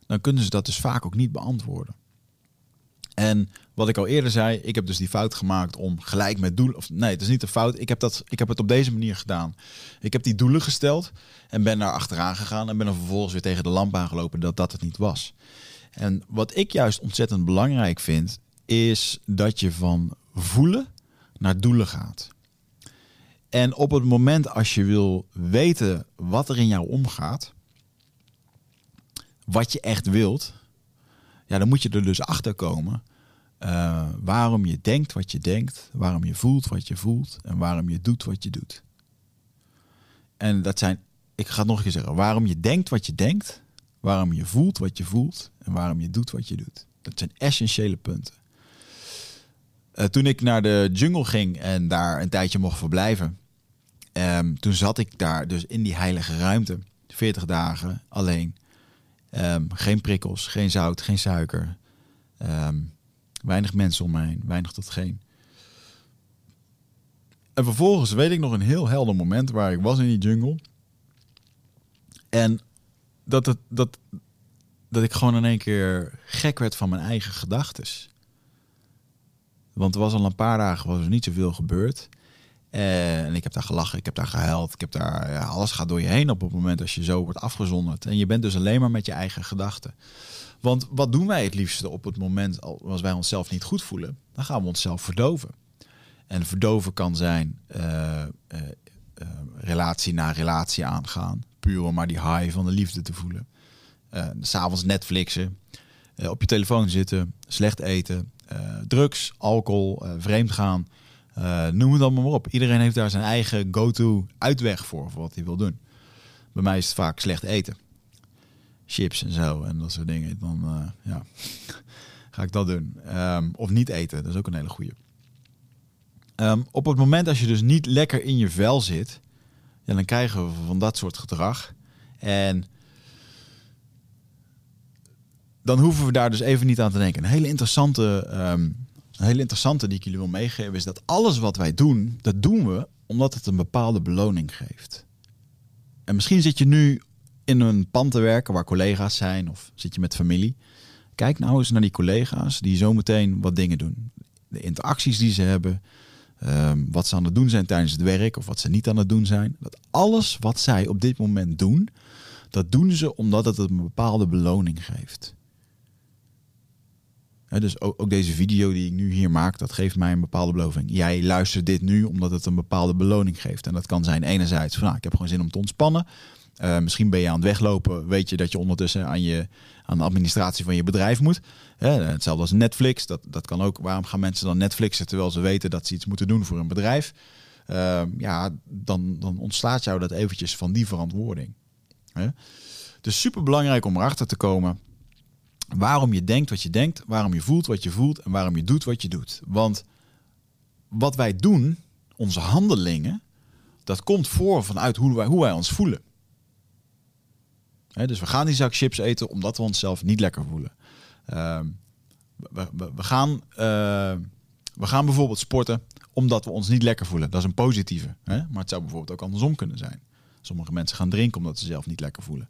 Dan kunnen ze dat dus vaak ook niet beantwoorden. En wat ik al eerder zei, ik heb dus die fout gemaakt om gelijk met doelen. Of nee, het is niet een fout. Ik heb, dat, ik heb het op deze manier gedaan. Ik heb die doelen gesteld en ben daar achteraan gegaan. En ben er vervolgens weer tegen de lamp aangelopen dat dat het niet was. En wat ik juist ontzettend belangrijk vind, is dat je van voelen naar doelen gaat. En op het moment als je wil weten wat er in jou omgaat, wat je echt wilt, ja, dan moet je er dus achter komen uh, waarom je denkt wat je denkt, waarom je voelt wat je voelt en waarom je doet wat je doet. En dat zijn, ik ga het nog een keer zeggen, waarom je denkt wat je denkt, waarom je voelt wat je voelt en waarom je doet wat je doet. Dat zijn essentiële punten. Uh, toen ik naar de jungle ging en daar een tijdje mocht verblijven, um, toen zat ik daar dus in die heilige ruimte, 40 dagen alleen. Um, geen prikkels, geen zout, geen suiker. Um, weinig mensen om me heen, weinig tot geen. En vervolgens weet ik nog een heel helder moment waar ik was in die jungle. En dat, het, dat, dat ik gewoon in één keer gek werd van mijn eigen gedachten. Want er was al een paar dagen was er niet zoveel gebeurd. En ik heb daar gelachen, ik heb daar gehuild, ik heb daar, ja, alles gaat door je heen op het moment als je zo wordt afgezonderd. En je bent dus alleen maar met je eigen gedachten. Want wat doen wij het liefste op het moment als wij onszelf niet goed voelen? Dan gaan we onszelf verdoven. En verdoven kan zijn uh, uh, relatie na relatie aangaan. Puur om maar die high van de liefde te voelen. S'avonds Netflixen, op je telefoon zitten, slecht eten, drugs, alcohol, vreemd gaan. Noem het allemaal maar op. Iedereen heeft daar zijn eigen go-to uitweg voor, voor wat hij wil doen. Bij mij is het vaak slecht eten chips en zo en dat soort dingen, dan uh, ja, [LAUGHS] ga ik dat doen. Um, of niet eten, dat is ook een hele goede. Um, op het moment als je dus niet lekker in je vel zit, ja, dan krijgen we van dat soort gedrag. En dan hoeven we daar dus even niet aan te denken. Een hele interessante, um, een hele interessante die ik jullie wil meegeven is dat alles wat wij doen, dat doen we omdat het een bepaalde beloning geeft. En misschien zit je nu in een pand te werken waar collega's zijn of zit je met familie. Kijk nou eens naar die collega's die zometeen wat dingen doen. De interacties die ze hebben, um, wat ze aan het doen zijn tijdens het werk of wat ze niet aan het doen zijn. Dat alles wat zij op dit moment doen, dat doen ze omdat het een bepaalde beloning geeft. Dus ook, ook, deze video die ik nu hier maak, dat geeft mij een bepaalde beloving. Jij luistert dit nu omdat het een bepaalde beloning geeft. En dat kan zijn enerzijds van, nou, ik heb gewoon zin om te ontspannen. Uh, misschien ben je aan het weglopen, weet je dat je ondertussen aan, je, aan de administratie van je bedrijf moet. hetzelfde als Netflix, dat, dat kan ook. Waarom gaan mensen dan Netflixen terwijl ze weten dat ze iets moeten doen voor een bedrijf? Uh, ja, dan, dan ontslaat jou dat eventjes van die verantwoording. Dus super belangrijk om erachter te komen waarom je denkt wat je denkt, waarom je voelt wat je voelt en waarom je doet wat je doet. Want wat wij doen, onze handelingen, dat komt voor vanuit hoe wij, hoe wij ons voelen dus we gaan die zak chips eten omdat we onszelf niet lekker voelen. Ehm, we, gaan, uh, we gaan bijvoorbeeld sporten omdat we ons niet lekker voelen. Dat is een positieve. Hè? Maar het zou bijvoorbeeld ook andersom kunnen zijn. Sommige mensen gaan drinken omdat ze zelf niet lekker voelen.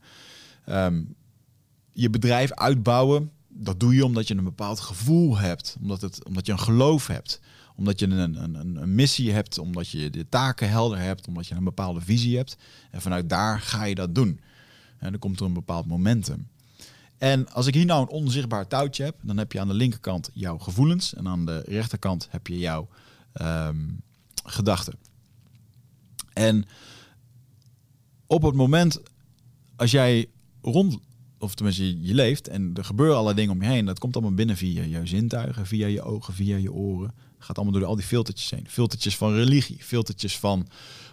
Um, je bedrijf uitbouwen, dat doe je omdat je een bepaald gevoel hebt. Omdat, het, omdat je een geloof hebt. omdat je een, een, een missie hebt, omdat je de taken helder hebt, omdat je een bepaalde visie hebt. En vanuit daar ga je dat doen. En dan komt er een bepaald momentum. En als ik hier nou een onzichtbaar touwtje heb, dan heb je aan de linkerkant jouw gevoelens en aan de rechterkant heb je jouw um, gedachten. En op het moment als jij rond, of tenminste je leeft en er gebeuren allerlei dingen om je heen, dat komt allemaal binnen via je zintuigen, via je ogen, via je oren. gaat allemaal door al die filtertjes heen. Filtertjes van religie, filtertjes van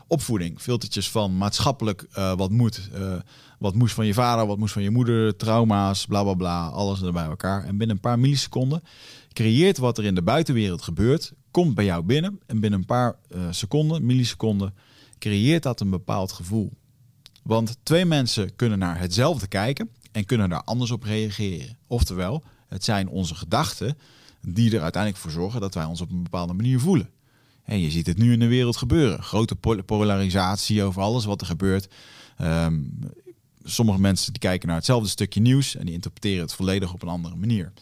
opvoeding, filtertjes van maatschappelijk uh, wat moet. Uh, wat moest van je vader, wat moest van je moeder, trauma's, bla bla bla, alles er bij elkaar. En binnen een paar milliseconden creëert wat er in de buitenwereld gebeurt, komt bij jou binnen. En binnen een paar uh, seconden, milliseconden, creëert dat een bepaald gevoel. Want twee mensen kunnen naar hetzelfde kijken en kunnen daar anders op reageren. Oftewel, het zijn onze gedachten die er uiteindelijk voor zorgen dat wij ons op een bepaalde manier voelen. En je ziet het nu in de wereld gebeuren. Grote polarisatie over alles wat er gebeurt. Ehm, sommige mensen die kijken naar hetzelfde stukje nieuws en die interpreteren het volledig op een andere manier.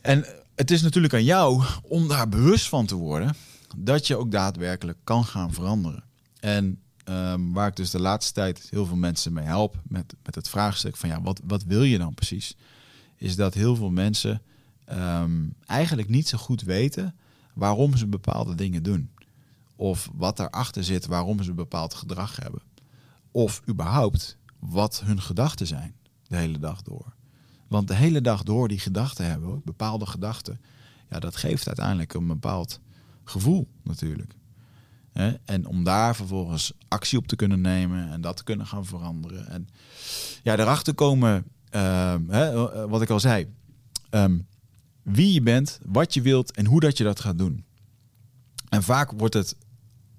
En het is natuurlijk aan jou om daar bewust van te worden dat je ook daadwerkelijk kan gaan veranderen. En um, waar ik dus de laatste tijd heel veel mensen mee help met, met het vraagstuk van ja, wat, wat wil je dan precies? Is dat heel veel mensen um, eigenlijk niet zo goed weten waarom ze bepaalde dingen doen. Of wat daarachter zit waarom ze bepaald gedrag hebben. Of überhaupt wat hun gedachten zijn de hele dag door. Want de hele dag door die gedachten hebben, bepaalde gedachten, ja, dat geeft uiteindelijk een bepaald gevoel natuurlijk. En om daar vervolgens actie op te kunnen nemen en dat te kunnen gaan veranderen. En ja, erachter komen, uh, wat ik al zei, ehm, wie je bent, wat je wilt en hoe dat je dat gaat doen. En vaak wordt het,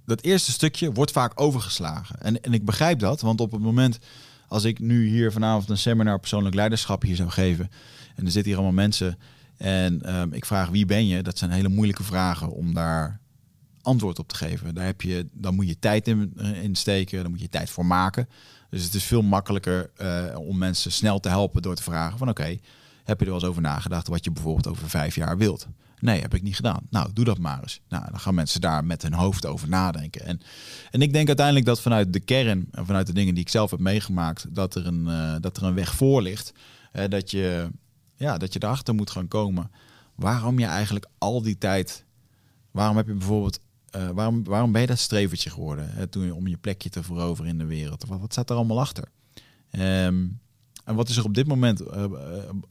dat eerste stukje wordt vaak overgeslagen. En, en ik begrijp dat, want op het moment als ik nu hier vanavond een seminar persoonlijk leiderschap hier zou geven en er zitten hier allemaal mensen en ehm, ik vraag wie ben je, dat zijn hele moeilijke vragen om daar antwoord op te geven. Daar heb je, dan moet je tijd in, eh, in steken, dan moet je tijd voor maken. Dus het is veel makkelijker uh, om mensen snel te helpen door te vragen van oké, heb je er wel eens over nagedacht wat je bijvoorbeeld over vijf jaar wilt? Nee, heb ik niet gedaan. Nou, doe dat maar eens. Nou, dan gaan mensen daar met hun hoofd over nadenken. En, en ik denk uiteindelijk dat vanuit de kern en vanuit de dingen die ik zelf heb meegemaakt, dat er een, uh, dat er een weg voor ligt. dat, je, ja, dat je erachter moet gaan komen waarom je eigenlijk al die tijd. Waarom heb je bijvoorbeeld uh, waarom, waarom ben je dat strevertje geworden hè, toen om je plekje te veroveren in de wereld? Wat, wat staat er allemaal achter? Um, en wat is er op dit moment uh,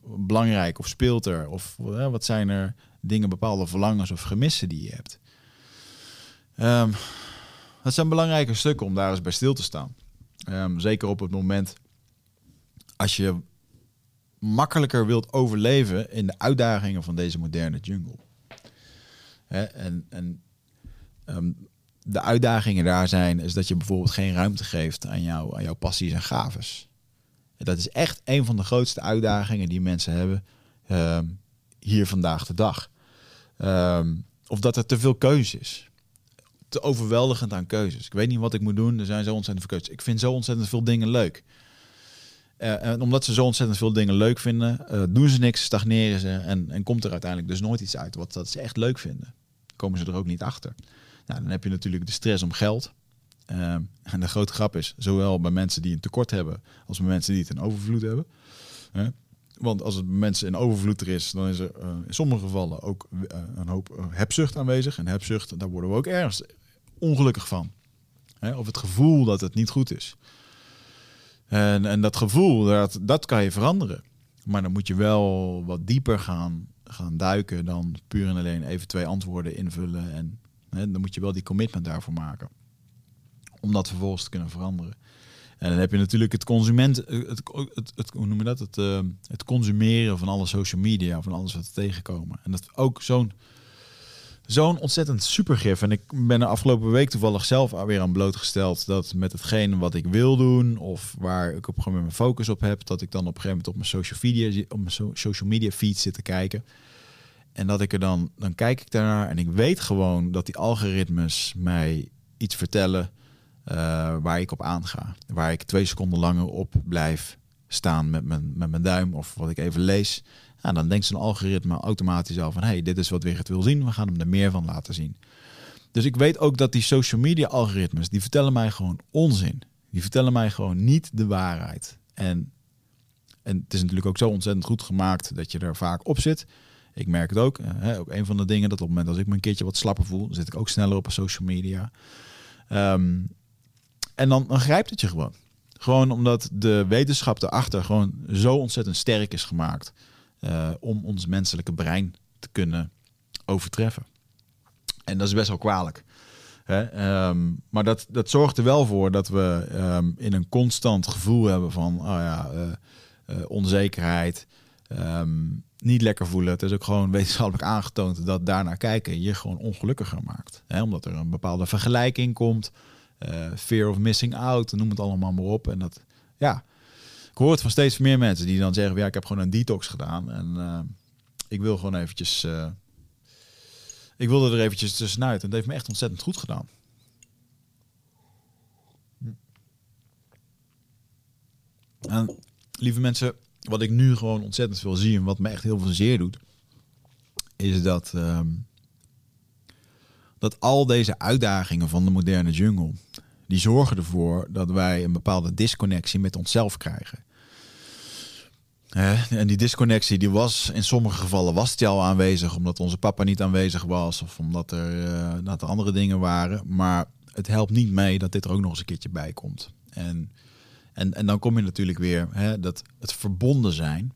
belangrijk of speelt er? Of wat zijn er dingen, bepaalde verlangens of gemissen die je hebt? Dat zijn belangrijke stukken om daar eens bij stil te staan. Um, zeker op het moment als je makkelijker wilt overleven in de uitdagingen van deze moderne jungle. En, en um, de uitdagingen daar zijn, is dat je bijvoorbeeld geen ruimte geeft aan, aan jouw passies en gaves. Dat is echt een van de grootste uitdagingen die mensen hebben um, hier vandaag de dag. Um, of dat er te veel keuze is. Te overweldigend aan keuzes. Ik weet niet wat ik moet doen. Er zijn zo ontzettend veel keuzes. Ik vind zo ontzettend veel dingen leuk. Uh, en omdat ze zo ontzettend veel dingen leuk vinden, uh, doen ze niks, stagneren ze en, en komt er uiteindelijk dus nooit iets uit wat dat ze echt leuk vinden. Komen ze er ook niet achter. Nou, dan heb je natuurlijk de stress om geld. Ehm, en de grote grap is, zowel bij mensen die een tekort hebben, als bij mensen die het in overvloed hebben. Want als het mensen in overvloed er is, dan is er uh, in sommige gevallen ook uh, een hoop uh, hebzucht aanwezig. En hebzucht, daar worden we ook ergens ongelukkig van. Of het gevoel dat het niet goed is. En, en dat gevoel, dat, dat kan je veranderen. Maar dan moet je wel wat dieper gaan, gaan duiken dan puur en alleen even twee antwoorden invullen en dan moet je wel die commitment daarvoor maken. Om dat vervolgens te kunnen veranderen. En dan heb je natuurlijk het consument, het, het, het, hoe noem je dat? Het, uh, het consumeren van alle social media, van alles wat we tegenkomen. En dat ook zo'n zo'n ontzettend supergif. En ik ben de afgelopen week toevallig zelf weer aan blootgesteld dat met hetgeen wat ik wil doen, of waar ik op moment mijn focus op heb, dat ik dan op een gegeven moment op mijn social media, op mijn social media feed zit te kijken. En dat ik er dan, dan kijk ik daarnaar en ik weet gewoon dat die algoritmes mij iets vertellen uh, waar ik op aanga. Waar ik twee seconden langer op blijf staan met mijn, met mijn duim of wat ik even lees. Ja, dan denkt zo'n algoritme automatisch al van hey, dit is wat Wigert wil zien. We gaan hem er meer van laten zien. Dus ik weet ook dat die social media algoritmes, die vertellen mij gewoon onzin. Die vertellen mij gewoon niet de waarheid. En, en het is natuurlijk ook zo ontzettend goed gemaakt dat je er vaak op zit. Ik merk het ook. Hè, ook een van de dingen dat op het moment als ik me een keertje wat slapper voel, zit ik ook sneller op social media. Ehm, en dan, dan grijpt het je gewoon. Gewoon omdat de wetenschap erachter gewoon zo ontzettend sterk is gemaakt uh, om ons menselijke brein te kunnen overtreffen. En dat is best wel kwalijk. Hè? Ehm, maar dat, dat zorgt er wel voor dat we um, in een constant gevoel hebben van oh ja, uh, onzekerheid, niet lekker voelen. Het is ook gewoon wetenschappelijk aangetoond dat daarnaar kijken je gewoon ongelukkiger maakt. Hè? Omdat er een bepaalde vergelijking komt, uh, fear of missing out, noem het allemaal maar op. En dat, ja, ik hoor het van steeds meer mensen die dan zeggen, ja, ik heb gewoon een detox gedaan en uh, ik wil gewoon eventjes, uh, ik wilde er eventjes tussenuit. En dat heeft me echt ontzettend goed gedaan. En lieve mensen, wat ik nu gewoon ontzettend veel zie en wat me echt heel veel zeer doet, is dat, um, dat al deze uitdagingen van de moderne jungle, die zorgen ervoor dat wij een bepaalde disconnectie met onszelf krijgen. En die disconnectie die was in sommige gevallen was die al aanwezig omdat onze papa niet aanwezig was of omdat er, uh, dat er andere dingen waren. Maar het helpt niet mee dat dit er ook nog eens een keertje bij komt. En, en, en dan kom je natuurlijk weer hè, dat het verbonden zijn.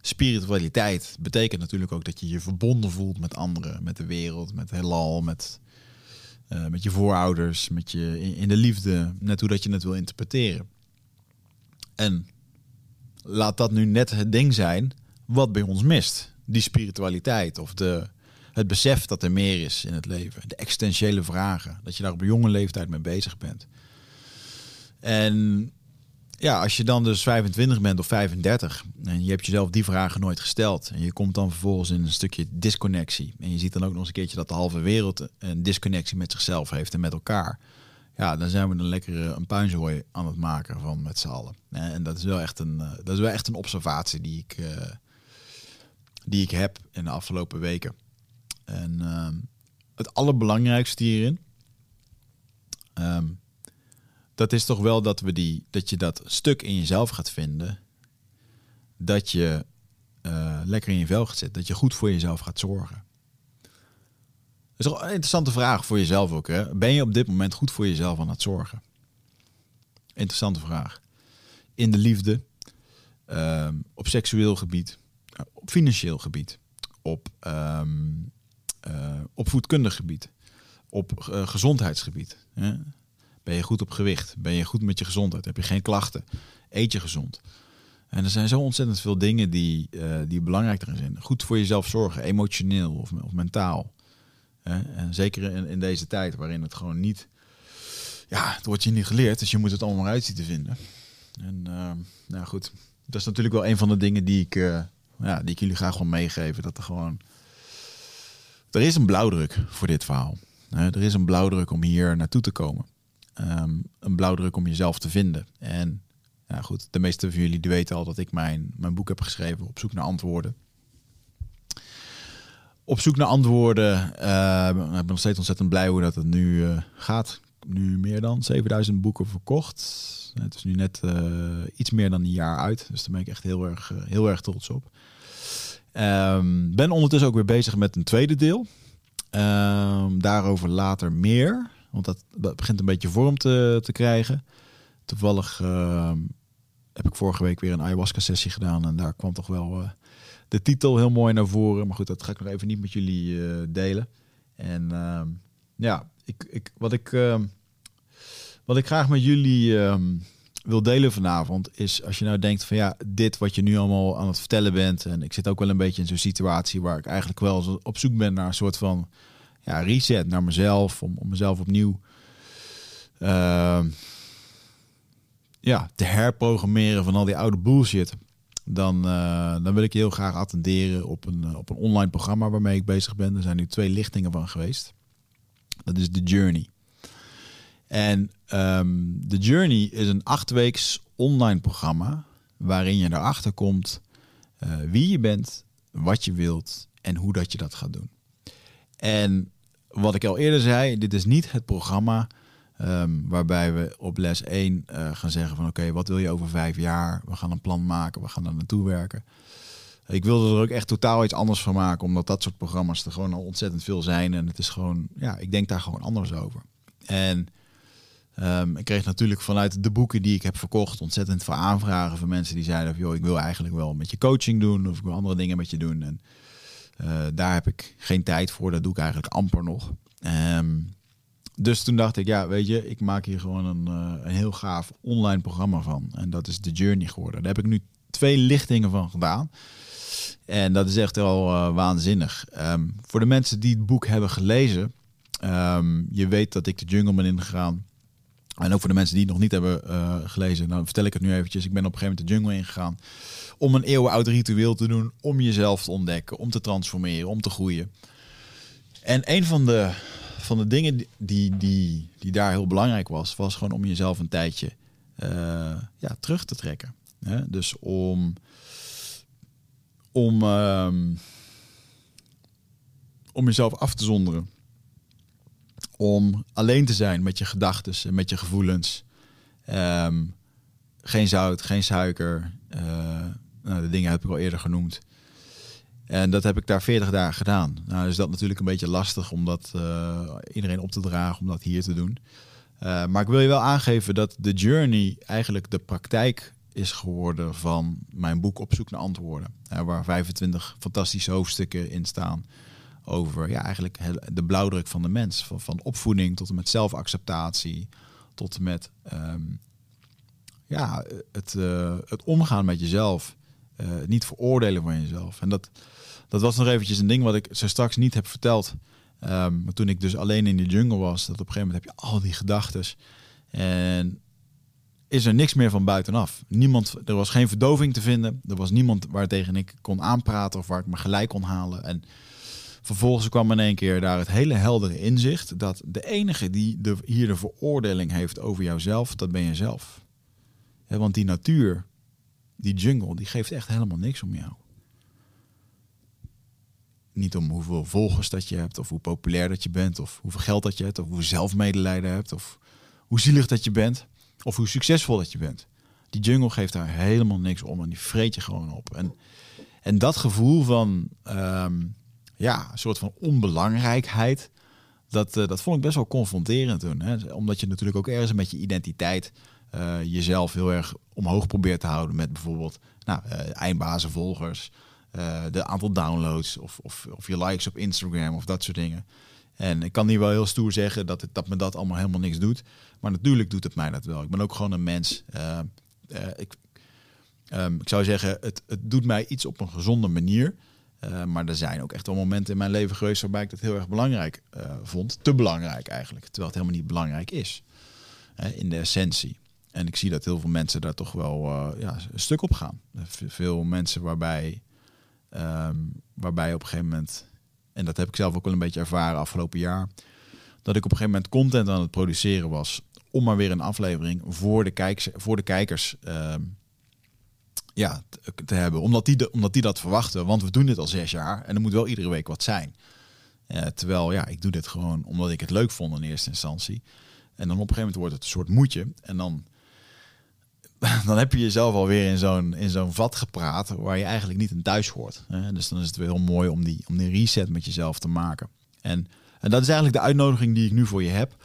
Spiritualiteit betekent natuurlijk ook dat je je verbonden voelt met anderen, met de wereld, met heelal, met, uh, met je voorouders, met je in, in de liefde, net hoe dat je het wil interpreteren. En laat dat nu net het ding zijn wat bij ons mist. Die spiritualiteit of de, het besef dat er meer is in het leven. De existentiële vragen. Dat je daar op jonge leeftijd mee bezig bent. En ja, als je dan dus 25 bent of 35 en je hebt jezelf die vragen nooit gesteld en je komt dan vervolgens in een stukje disconnectie en je ziet dan ook nog eens een keertje dat de halve wereld een disconnectie met zichzelf heeft en met elkaar ja, dan zijn we een lekkere een puinzooi aan het maken van met z'n allen. En dat is wel echt een, dat is wel echt een observatie die ik, uh, die ik heb in de afgelopen weken. En uh, het allerbelangrijkste hierin, um, dat is toch wel dat we die, dat je dat stuk in jezelf gaat vinden, dat je uh, lekker in je vel gaat zitten, dat je goed voor jezelf gaat zorgen. Dat is een interessante vraag voor jezelf ook. Hè? Ben je op dit moment goed voor jezelf aan het zorgen? Interessante vraag. In de liefde, uh, op seksueel gebied, op financieel gebied, op, uh, op voedkundig gebied, op uh, gezondheidsgebied. Hè? Ben je goed op gewicht? Ben je goed met je gezondheid? Heb je geen klachten? Eet je gezond? En er zijn zo ontzettend veel dingen die, uh, die belangrijk erin zijn. Goed voor jezelf zorgen, emotioneel of, of mentaal. En zeker in, in, deze tijd waarin het gewoon niet... Ja, het wordt je niet geleerd, dus je moet het allemaal uit zien te vinden. En uh, nou goed, dat is natuurlijk wel een van de dingen die ik, uh, ja, die ik jullie graag wil meegeven. Dat er gewoon... Er is een blauwdruk voor dit verhaal. er is een blauwdruk om hier naartoe te komen. Um, een blauwdruk om jezelf te vinden. En ja, goed, de meeste van jullie weten al dat ik mijn, mijn boek heb geschreven op zoek naar antwoorden op zoek naar antwoorden. Uh, ik ben nog steeds ontzettend blij hoe dat het nu uh, gaat. Nu meer dan 7000 boeken verkocht. Het is nu net uh, iets meer dan een jaar uit. Dus daar ben ik echt heel erg, heel erg trots op. Um, ben ondertussen ook weer bezig met een tweede deel. Daarover later meer. Want dat, begint een beetje vorm te, te krijgen. Toevallig uh, heb ik vorige week weer een ayahuasca sessie gedaan. En daar kwam toch wel de titel heel mooi naar voren. Maar goed, dat ga ik nog even niet met jullie uh, delen. En uh, ja, ik, ik, wat, ik, uh, wat ik graag met jullie ehm, wil delen vanavond is als je nou denkt van ja, dit wat je nu allemaal aan het vertellen bent. En ik zit ook wel een beetje in zo'n situatie waar ik eigenlijk wel op zoek ben naar een soort van ja, reset naar mezelf. Om, om mezelf opnieuw ehm, ja, te herprogrammeren van al die oude bullshit dan, uh, dan wil ik je heel graag attenderen op een, uh, op een online programma waarmee ik bezig ben. Er zijn nu twee lichtingen van geweest. Dat is The Journey. En um, The Journey is een achtweeks online programma waarin je erachter komt uh, wie je bent, wat je wilt en hoe dat je dat gaat doen. En wat ik al eerder zei, dit is niet het programma Ehm, waarbij we op les 1 uh, gaan zeggen van oké, wat wil je over vijf jaar? We gaan een plan maken, we gaan er naartoe werken. Ik wilde er ook echt totaal iets anders van maken, omdat dat soort programma's er gewoon al ontzettend veel zijn. En het is gewoon, ja, ik denk daar gewoon anders over. En um, ik kreeg natuurlijk vanuit de boeken die ik heb verkocht ontzettend veel aanvragen van mensen die zeiden van joh, ik wil eigenlijk wel met je coaching doen of ik wil andere dingen met je doen. En daar heb ik geen tijd voor, dat doe ik eigenlijk amper nog. Um, dus toen dacht ik, ja, weet je, ik maak hier gewoon een, uh, een heel gaaf online programma van. En dat is The Journey geworden. Daar heb ik nu twee lichtingen van gedaan. En dat is echt wel uh, waanzinnig. Um, voor de mensen die het boek hebben gelezen, um, je weet dat ik de jungle ben ingegaan. En ook voor de mensen die het nog niet hebben uh, gelezen, dan vertel ik het nu eventjes. Ik ben op een gegeven moment de jungle ingegaan om een eeuwenoud ritueel te doen, om jezelf te ontdekken, om te transformeren, om te groeien. En een van de van de dingen die, die, die daar heel belangrijk was, was gewoon om jezelf een tijdje uh, ja, terug te trekken. Hè? Dus om, om, um, om jezelf af te zonderen. Om alleen te zijn met je gedachten en met je gevoelens. Um, geen zout, geen suiker. Uh, nou, de dingen heb ik al eerder genoemd. En dat heb ik daar 40 dagen gedaan. Nou is dat natuurlijk een beetje lastig om dat uh, iedereen op te dragen, om dat hier te doen. Uh, maar ik wil je wel aangeven dat de journey eigenlijk de praktijk is geworden van mijn boek Op zoek naar antwoorden. Waar 25 fantastische hoofdstukken in staan over ja, eigenlijk de blauwdruk van de mens. Van, van opvoeding tot en met zelfacceptatie, tot en met um, ja, het, het omgaan met jezelf. niet veroordelen van jezelf. En dat, dat was nog eventjes een ding wat ik zo straks niet heb verteld. Um, maar toen ik dus alleen in de jungle was, dat op een gegeven moment heb je al die gedachten. En is er niks meer van buitenaf. Niemand, er was geen verdoving te vinden. Er was niemand waar tegen ik kon aanpraten of waar ik me gelijk kon halen. En vervolgens kwam in één keer daar het hele heldere inzicht dat de enige die de, hier de veroordeling heeft over jouzelf, dat ben jezelf. Ja, want die natuur, die jungle, die geeft echt helemaal niks om jou. Niet om hoeveel volgers dat je hebt, of hoe populair dat je bent, of hoeveel geld dat je hebt, of hoe zelfmedelijden hebt, of hoe zielig dat je bent, of hoe succesvol dat je bent. Die jungle geeft daar helemaal niks om en die vreet je gewoon op. En, en dat gevoel van, um, ja, een soort van onbelangrijkheid, dat, uh, dat vond ik best wel confronterend toen. Hè? Omdat je natuurlijk ook ergens met je identiteit uh, jezelf heel erg omhoog probeert te houden met bijvoorbeeld nou, uh, eindbazen, volgers, de aantal downloads of, of, of je likes op Instagram of dat soort dingen. En ik kan hier wel heel stoer zeggen dat, het, dat me dat allemaal helemaal niks doet. Maar natuurlijk doet het mij dat wel. Ik ben ook gewoon een mens. Ik, um, ik zou zeggen, het, het doet mij iets op een gezonde manier. Uh, maar er zijn ook echt wel momenten in mijn leven geweest waarbij ik dat heel erg belangrijk vond. Te belangrijk eigenlijk. Terwijl het helemaal niet belangrijk is. in de essentie. En ik zie dat heel veel mensen daar toch wel ja, een stuk op gaan. Veel mensen waarbij Um, waarbij op een gegeven moment, en dat heb ik zelf ook wel een beetje ervaren afgelopen jaar, dat ik op een gegeven moment content aan het produceren was om maar weer een aflevering voor de, kijkers, voor de kijkers um, ja, te, hebben. Omdat die, de, omdat die dat verwachten. Want we doen dit al zes jaar en er moet wel iedere week wat zijn. Uh, terwijl ja, ik doe dit gewoon omdat ik het leuk vond in eerste instantie. En dan op een gegeven moment wordt het een soort moedje. En dan [LAUGHS] dan heb je jezelf alweer in zo'n in zo'n vat gepraat waar je eigenlijk niet in thuis hoort. Dus dan is het weer heel mooi om die, om die reset met jezelf te maken. En, en dat is eigenlijk de uitnodiging die ik nu voor je heb.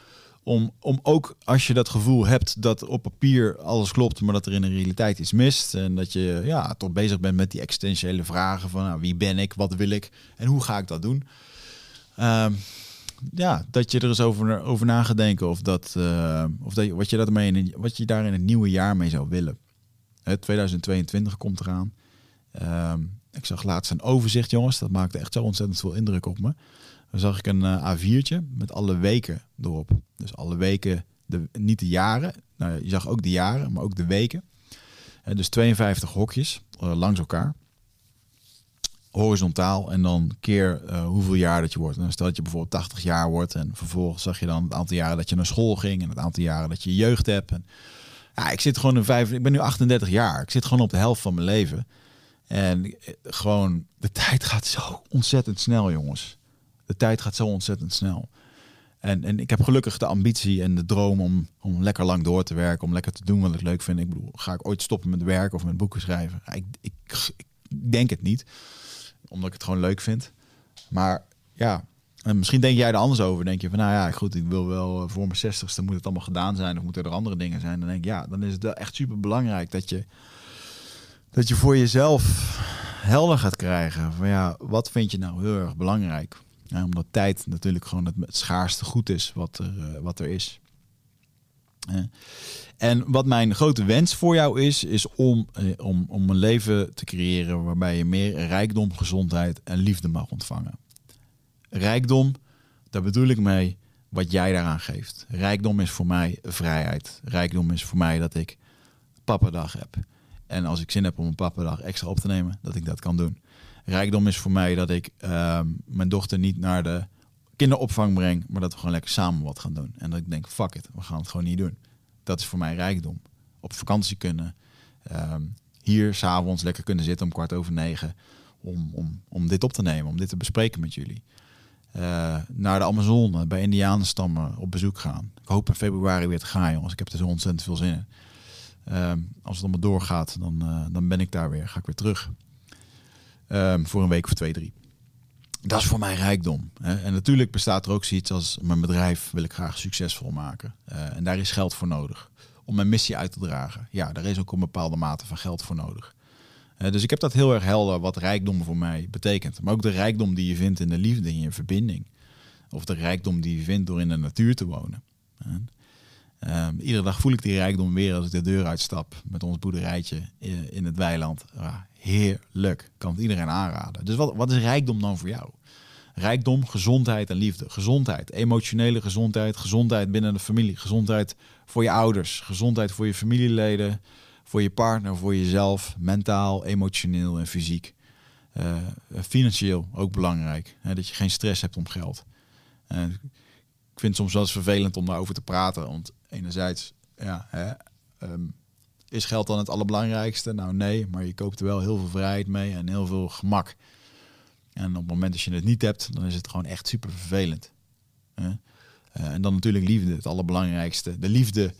Om, om ook als je dat gevoel hebt dat op papier alles klopt, maar dat er in de realiteit iets mist. En dat je ja, toch bezig bent met die existentiële vragen van nou, wie ben ik, wat wil ik en hoe ga ik dat doen. Um, ja, dat je er eens over, over na gaat denken of, dat, uh, of dat, wat, je dat mee in, wat je daar in het nieuwe jaar mee zou willen. Het 2022 komt eraan. Uh, ik zag laatst een overzicht, jongens. Dat maakte echt zo ontzettend veel indruk op me. Dan zag ik een uh, A4'tje met alle weken erop. Dus alle weken, de, niet de jaren. Nou, je zag ook de jaren, maar ook de weken. Uh, dus 52 hokjes uh, langs elkaar horizontaal en dan keer hoeveel jaar dat je wordt. Dan stel dat je bijvoorbeeld 80 jaar wordt en vervolgens zag je dan het aantal jaren dat je naar school ging en het aantal jaren dat je jeugd hebt. En, Ja, ik zit gewoon in vijf. Ik ben nu 38 jaar. Ik zit gewoon op de helft van mijn leven. En eh, gewoon, de tijd gaat zo ontzettend snel, jongens. De tijd gaat zo ontzettend snel. En, en ik heb gelukkig de ambitie en de droom om, om lekker lang door te werken, om lekker te doen wat ik leuk vind. Ik bedoel, ga ik ooit stoppen met werken of met boeken schrijven? ik, ik, ik denk het niet, omdat ik het gewoon leuk vind. Maar ja, en misschien denk jij er anders over. Denk je van, nou ja, goed, ik wil wel eh, voor mijn zestigste moet het allemaal gedaan zijn of moeten er andere dingen zijn. Dan denk ik, ja, dan is het echt super belangrijk dat je, dat je voor jezelf helder gaat krijgen. Van ja, wat vind je nou heel erg belangrijk? Ja, omdat tijd natuurlijk gewoon het, schaarste goed is wat er, uh, wat er is. en wat mijn grote wens voor jou is, is om, eh, om, om een leven te creëren waarbij je meer rijkdom, gezondheid en liefde mag ontvangen. Rijkdom, daar bedoel ik mee wat jij daaraan geeft. Rijkdom is voor mij vrijheid. Rijkdom is voor mij dat ik pappadag heb. En als ik zin heb om een pappadag extra op te nemen, dat ik dat kan doen. Rijkdom is voor mij dat ik ehm, mijn dochter niet naar de kinderopvang breng, maar dat we gewoon lekker samen wat gaan doen. En dat ik denk, fuck it, we gaan het gewoon niet doen. Dat is voor mij rijkdom. Op vakantie kunnen. Um, hier s'avonds lekker kunnen zitten om kwart over negen. Om, om, om dit op te nemen, om dit te bespreken met jullie. Uh, naar de Amazone, bij Indianenstammen op bezoek gaan. Ik hoop in februari weer te gaan, jongens. Ik heb er zo ontzettend veel zin in. Uh, als het allemaal doorgaat, dan, uh, dan ben ik daar weer. Ga ik weer terug. Um, voor een week of twee, drie. Dat is voor mij rijkdom. Hè? En natuurlijk bestaat er ook zoiets als mijn bedrijf wil ik graag succesvol maken. en daar is geld voor nodig. Om mijn missie uit te dragen. Ja, daar is ook een bepaalde mate van geld voor nodig. Uh, dus ik heb dat heel erg helder wat rijkdom voor mij betekent. Maar ook de rijkdom die je vindt in de liefde, in je verbinding. Of de rijkdom die je vindt door in de natuur te wonen. Uh, iedere dag voel ik die rijkdom weer als ik de deur uitstap met ons boerderijtje in, in het weiland. Heerlijk, kan het iedereen aanraden. Dus wat, wat is rijkdom dan voor jou? Rijkdom, gezondheid en liefde. Gezondheid, emotionele gezondheid, gezondheid binnen de familie, gezondheid voor je ouders, gezondheid voor je familieleden, voor je partner, voor jezelf, mentaal, emotioneel en fysiek. Uh, financieel ook belangrijk, hè, dat je geen stress hebt om geld. Uh, ik vind het soms wel eens vervelend om daarover te praten, want enerzijds ja, hè, um, is geld dan het allerbelangrijkste? Nou nee, maar je koopt er wel heel veel vrijheid mee en heel veel gemak. En op het moment dat je het niet hebt, dan is het gewoon echt super vervelend. Uh, en dan natuurlijk liefde, het allerbelangrijkste. De liefde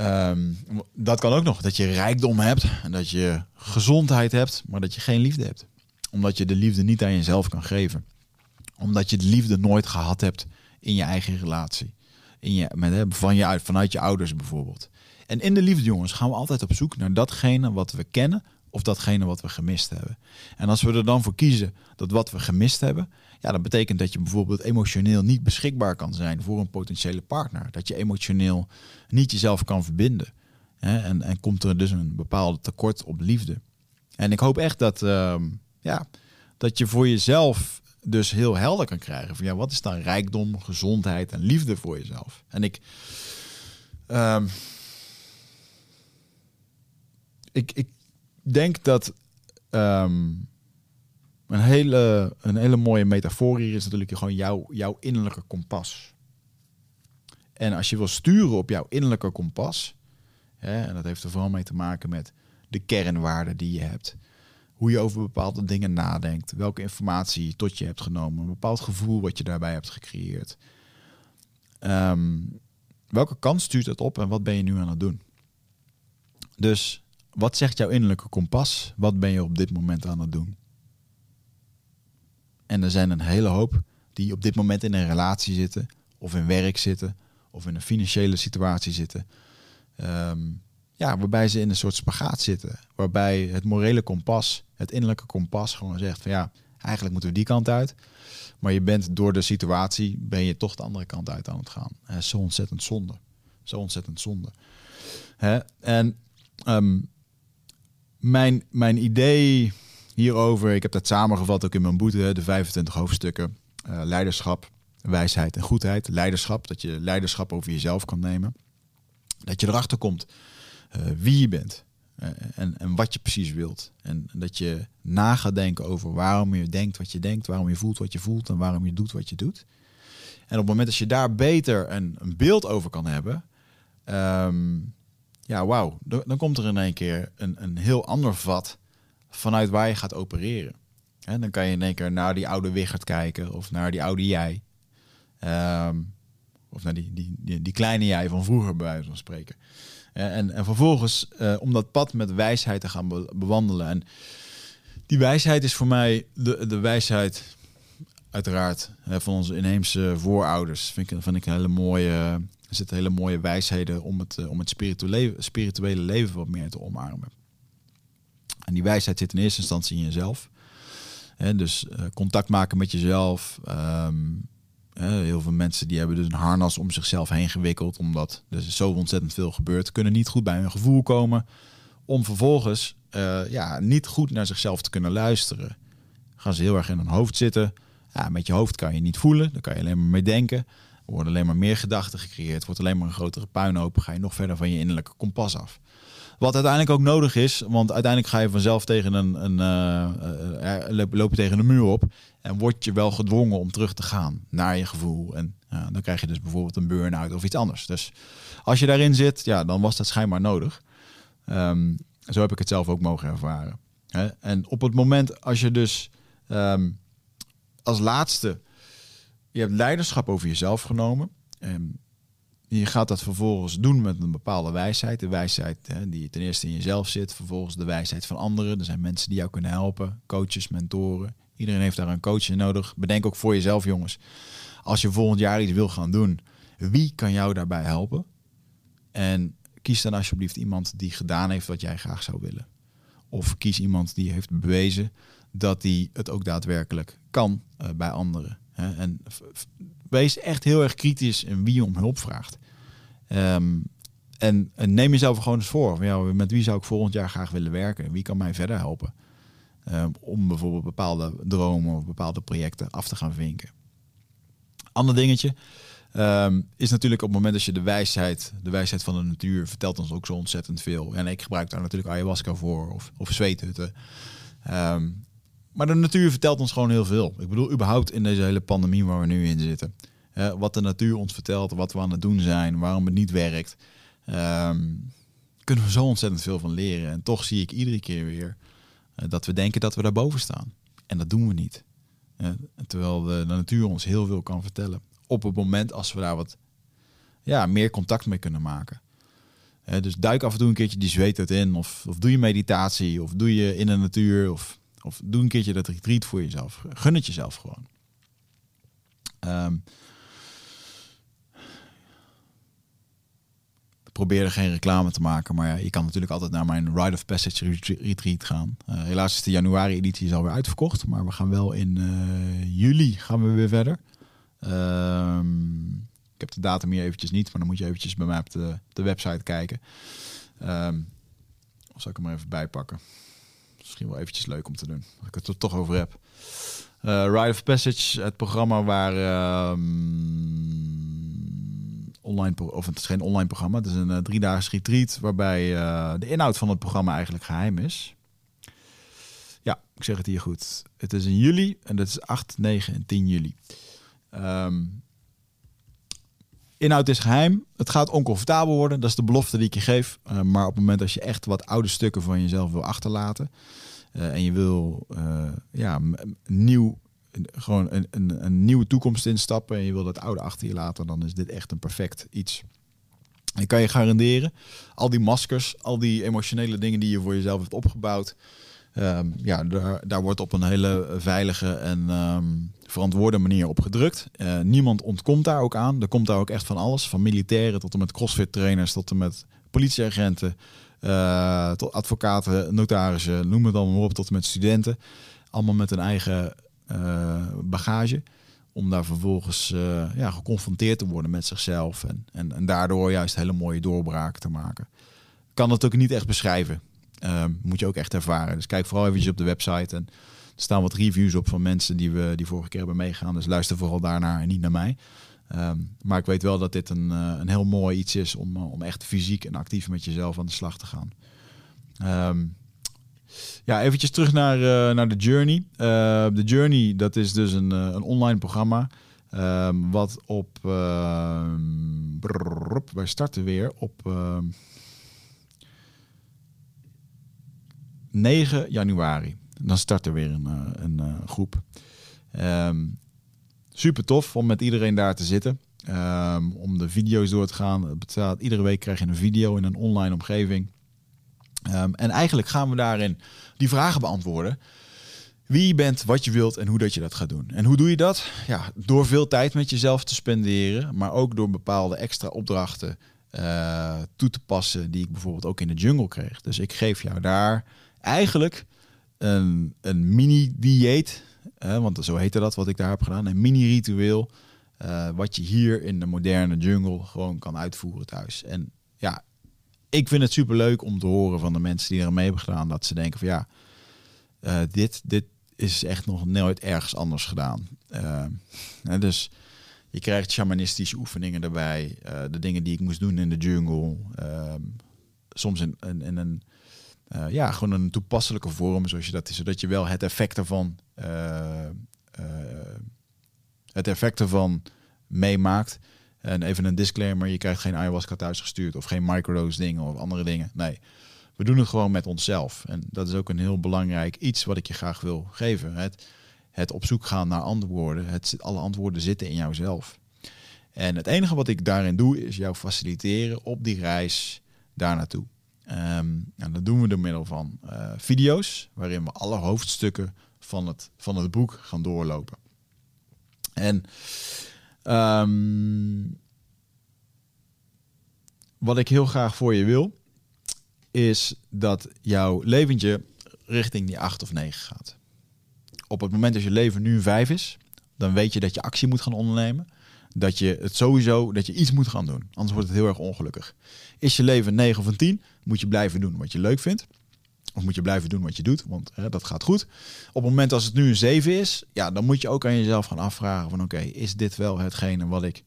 Um, dat kan ook nog, dat je rijkdom hebt en dat je gezondheid hebt, maar dat je geen liefde hebt. Omdat je de liefde niet aan jezelf kan geven. Omdat je de liefde nooit gehad hebt in je eigen relatie. In je, met, van je, vanuit je ouders bijvoorbeeld. En in de liefde, jongens, gaan we altijd op zoek naar datgene wat we kennen of datgene wat we gemist hebben. En als we er dan voor kiezen dat wat we gemist hebben, ja, dat betekent dat je bijvoorbeeld emotioneel niet beschikbaar kan zijn voor een potentiële partner. Dat je emotioneel niet jezelf kan verbinden. Hè? En, en komt er dus een bepaalde tekort op liefde. En ik hoop echt dat, uh, ja, dat je voor jezelf dus heel helder kan krijgen van ja, wat is dan rijkdom, gezondheid en liefde voor jezelf. En ik, um, ik, ik denk dat um, een hele, een hele mooie metafoor hier is natuurlijk gewoon jouw, jouw innerlijke kompas. En als je wil sturen op jouw innerlijke kompas, hè, en dat heeft er vooral mee te maken met de kernwaarden die je hebt, hoe je over bepaalde dingen nadenkt, welke informatie tot je hebt genomen, een bepaald gevoel wat je daarbij hebt gecreëerd. Um, welke kant stuurt het op en wat ben je nu aan het doen? Dus wat zegt jouw innerlijke kompas? Wat ben je op dit moment aan het doen? En er zijn een hele hoop die op dit moment in een relatie zitten, of in werk zitten, of in een financiële situatie zitten. Um, ja, waarbij ze in een soort spagaat zitten. Waarbij het morele kompas, het innerlijke kompas, gewoon zegt van ja, eigenlijk moeten we die kant uit. Maar je bent door de situatie, ben je toch de andere kant uit aan het gaan. Zo ontzettend zonde. Zo ontzettend zonde. Hè? En um, mijn, mijn idee hierover, ik heb dat samengevat ook in mijn boete, de 25 hoofdstukken. Uh, leiderschap, wijsheid en goedheid. Leiderschap, dat je leiderschap over jezelf kan nemen. Dat je erachter komt uh, wie je bent en, en wat je precies wilt. En dat je na gaat denken over waarom je denkt wat je denkt, waarom je voelt wat je voelt en waarom je doet wat je doet. En op het moment dat je daar beter een, een beeld over kan hebben, um, ja, wauw, dan komt er in één keer een, een heel ander vat vanuit waar je gaat opereren. En dan kan je in één keer naar die oude Wiggert kijken of naar die oude jij. Ehm, of naar die, die, die, die, kleine jij van vroeger, bij wijze van spreken. En, en vervolgens uh, om dat pad met wijsheid te gaan bewandelen. En die wijsheid is voor mij de, de wijsheid, uiteraard, van onze inheemse voorouders. Vind ik, vind ik een hele mooie. Er zitten hele mooie wijsheden om het, eh, om het spirituele, spirituele leven wat meer te omarmen. En die wijsheid zit in eerste instantie in jezelf. dus uh, contact maken met jezelf. Um, heel veel mensen die hebben dus een harnas om zichzelf heen gewikkeld, omdat er zo ontzettend veel gebeurt, kunnen niet goed bij hun gevoel komen, om vervolgens uh, ja, niet goed naar zichzelf te kunnen luisteren. Gaan ze heel erg in hun hoofd zitten. Ja, met je hoofd kan je niet voelen, daar kan je alleen maar mee denken. Er worden alleen maar meer gedachten gecreëerd, wordt alleen maar een grotere puinhoop, ga je nog verder van je innerlijke kompas af. Wat uiteindelijk ook nodig is, want uiteindelijk ga je vanzelf tegen een, een uh, tegen een muur op. En word je wel gedwongen om terug te gaan naar je gevoel. En dan krijg je dus bijvoorbeeld een burn-out of iets anders. Dus als je daarin zit, ja, dan was dat schijnbaar nodig. Um, zo heb ik het zelf ook mogen ervaren. Hè? En op het moment als je dus um, als laatste, je hebt leiderschap over jezelf genomen. En je gaat dat vervolgens doen met een bepaalde wijsheid. De wijsheid hè, die ten eerste in jezelf zit. Vervolgens de wijsheid van anderen. Er zijn mensen die jou kunnen helpen. Coaches, mentoren. Iedereen heeft daar een coach nodig. Bedenk ook voor jezelf, jongens. Als je volgend jaar iets wil gaan doen, wie kan jou daarbij helpen? En kies dan alsjeblieft iemand die gedaan heeft wat jij graag zou willen. Of kies iemand die heeft bewezen dat hij het ook daadwerkelijk kan uh, bij anderen. Hè? En wees echt heel erg kritisch in wie je om hulp vraagt. En, en, neem jezelf gewoon eens voor. Ja, met wie zou ik volgend jaar graag willen werken? Wie kan mij verder helpen? Um, om bijvoorbeeld bepaalde dromen of bepaalde projecten af te gaan vinken. Ander dingetje um, is natuurlijk op het moment dat je de wijsheid, de wijsheid van de natuur, vertelt ons ook zo ontzettend veel. En ik gebruik daar natuurlijk ayahuasca voor of, of zweethutten. maar de natuur vertelt ons gewoon heel veel. Ik bedoel, überhaupt in deze hele pandemie waar we nu in zitten wat de natuur ons vertelt, wat we aan het doen zijn, waarom het niet werkt. Um, kunnen we zo ontzettend veel van leren. En toch zie ik iedere keer weer dat we denken dat we daarboven staan. En dat doen we niet. Uh, terwijl de, natuur ons heel veel kan vertellen. Op het moment als we daar wat ja, meer contact mee kunnen maken. Uh, dus duik af en toe een keertje die zweet in. Of, of doe je meditatie. Of doe je in de natuur. Of, of doe een keertje dat retreat voor jezelf. Gun het jezelf gewoon. Um, probeer er geen reclame te maken. Maar ja, je kan natuurlijk altijd naar mijn Ride of Passage retreat gaan. Uh, helaas is de januari editie alweer uitverkocht. Maar we gaan wel in uh, juli gaan we weer verder. Um, ik heb de datum hier eventjes niet. Maar dan moet je eventjes bij mij op de, de website kijken. Um, of zal ik hem er even bijpakken? Misschien wel eventjes leuk om te doen. Als ik het er toch over heb. Uh, Ride of Passage, het programma waar... Um, online, of het is geen online programma, het is een uh, driedaags retreat waarbij uh, de inhoud van het programma eigenlijk geheim is. Ja, ik zeg het hier goed. Het is in juli en dat is 8, 9 en 10 juli. Um, inhoud is geheim. Het gaat oncomfortabel worden. Dat is de belofte die ik je geef. Uh, maar op het moment dat je echt wat oude stukken van jezelf wil achterlaten. en je wil ja, nieuw gewoon een, een, een, nieuwe toekomst instappen en je wil dat oude achter je laten, dan is dit echt een perfect iets. Ik kan je garanderen, al die maskers, al die emotionele dingen die je voor jezelf hebt opgebouwd, um, ja, daar, daar, wordt op een hele veilige en um, verantwoorde manier op gedrukt. Uh, niemand ontkomt daar ook aan. Er komt daar ook echt van alles, van militairen tot en met crossfit trainers, tot en met politieagenten, uh, tot advocaten, notarissen, noem het allemaal op, tot en met studenten. Allemaal met een eigen bagage. Om daar vervolgens uh, ja, geconfronteerd te worden met zichzelf. En, en, en daardoor juist hele mooie doorbraken te maken. Kan het ook niet echt beschrijven. Uh, moet je ook echt ervaren. Dus kijk vooral eventjes op de website. En er staan wat reviews op van mensen die we die vorige keer hebben meegaan. Dus luister vooral daarnaar en niet naar mij. Um, maar ik weet wel dat dit een, uh, een heel mooi iets is om, om echt fysiek en actief met jezelf aan de slag te gaan. Um, ja, eventjes terug naar, uh, naar de Journey. Uh, de Journey, dat is dus een, uh, een online programma. Um, wat op... Brrr, wij starten weer op... 9 januari. Dan start er weer een, een groep. Super tof om met iedereen daar te zitten. Om de video's door te gaan. Iedere week krijg je een video in een online omgeving. Um, en eigenlijk gaan we daarin die vragen beantwoorden. Wie je bent, wat je wilt en hoe dat je dat gaat doen. En hoe doe je dat? Ja, door veel tijd met jezelf te spenderen, maar ook door bepaalde extra opdrachten uh, toe te passen die ik bijvoorbeeld ook in de jungle kreeg. Dus ik geef jou daar eigenlijk een, een mini-dieet, want zo heette dat wat ik daar heb gedaan, een mini-ritueel, uh, wat je hier in de moderne jungle gewoon kan uitvoeren thuis. En ik vind het super leuk om te horen van de mensen die er mee hebben gedaan, dat ze denken van ja, dit, dit is echt nog nooit ergens anders gedaan. dus je krijgt shamanistische oefeningen erbij. Uh, de dingen die ik moest doen in de jungle. Uh, soms in, in, een, uh, ja, gewoon een toepasselijke vorm, zoals je dat is, zodat je wel het effect ervan, uh, het effect ervan meemaakt. En even een disclaimer: je krijgt geen ayahuasca thuisgestuurd of geen microdose dingen of andere dingen. Nee, we doen het gewoon met onszelf. En dat is ook een heel belangrijk iets wat ik je graag wil geven. Het, het op zoek gaan naar antwoorden. Het, alle antwoorden zitten in jouzelf. En het enige wat ik daarin doe, is jou faciliteren op die reis daar naartoe. En dat doen we door middel van uh, video's, waarin we alle hoofdstukken van het, van het boek gaan doorlopen. En um, wat ik heel graag voor je wil, is dat jouw leventje richting die 8 of 9 gaat op het moment dat je leven nu een 5 is, dan weet je dat je actie moet gaan ondernemen. Dat je het sowieso, dat je iets moet gaan doen. Anders wordt het heel erg ongelukkig. Is je leven een 9 of een 10, moet je blijven doen wat je leuk vindt. Of moet je blijven doen wat je doet, want hè, dat gaat goed. Op het moment als het nu een 7 is, ja, dan moet je ook aan jezelf gaan afvragen van oké, is dit wel hetgene wat ik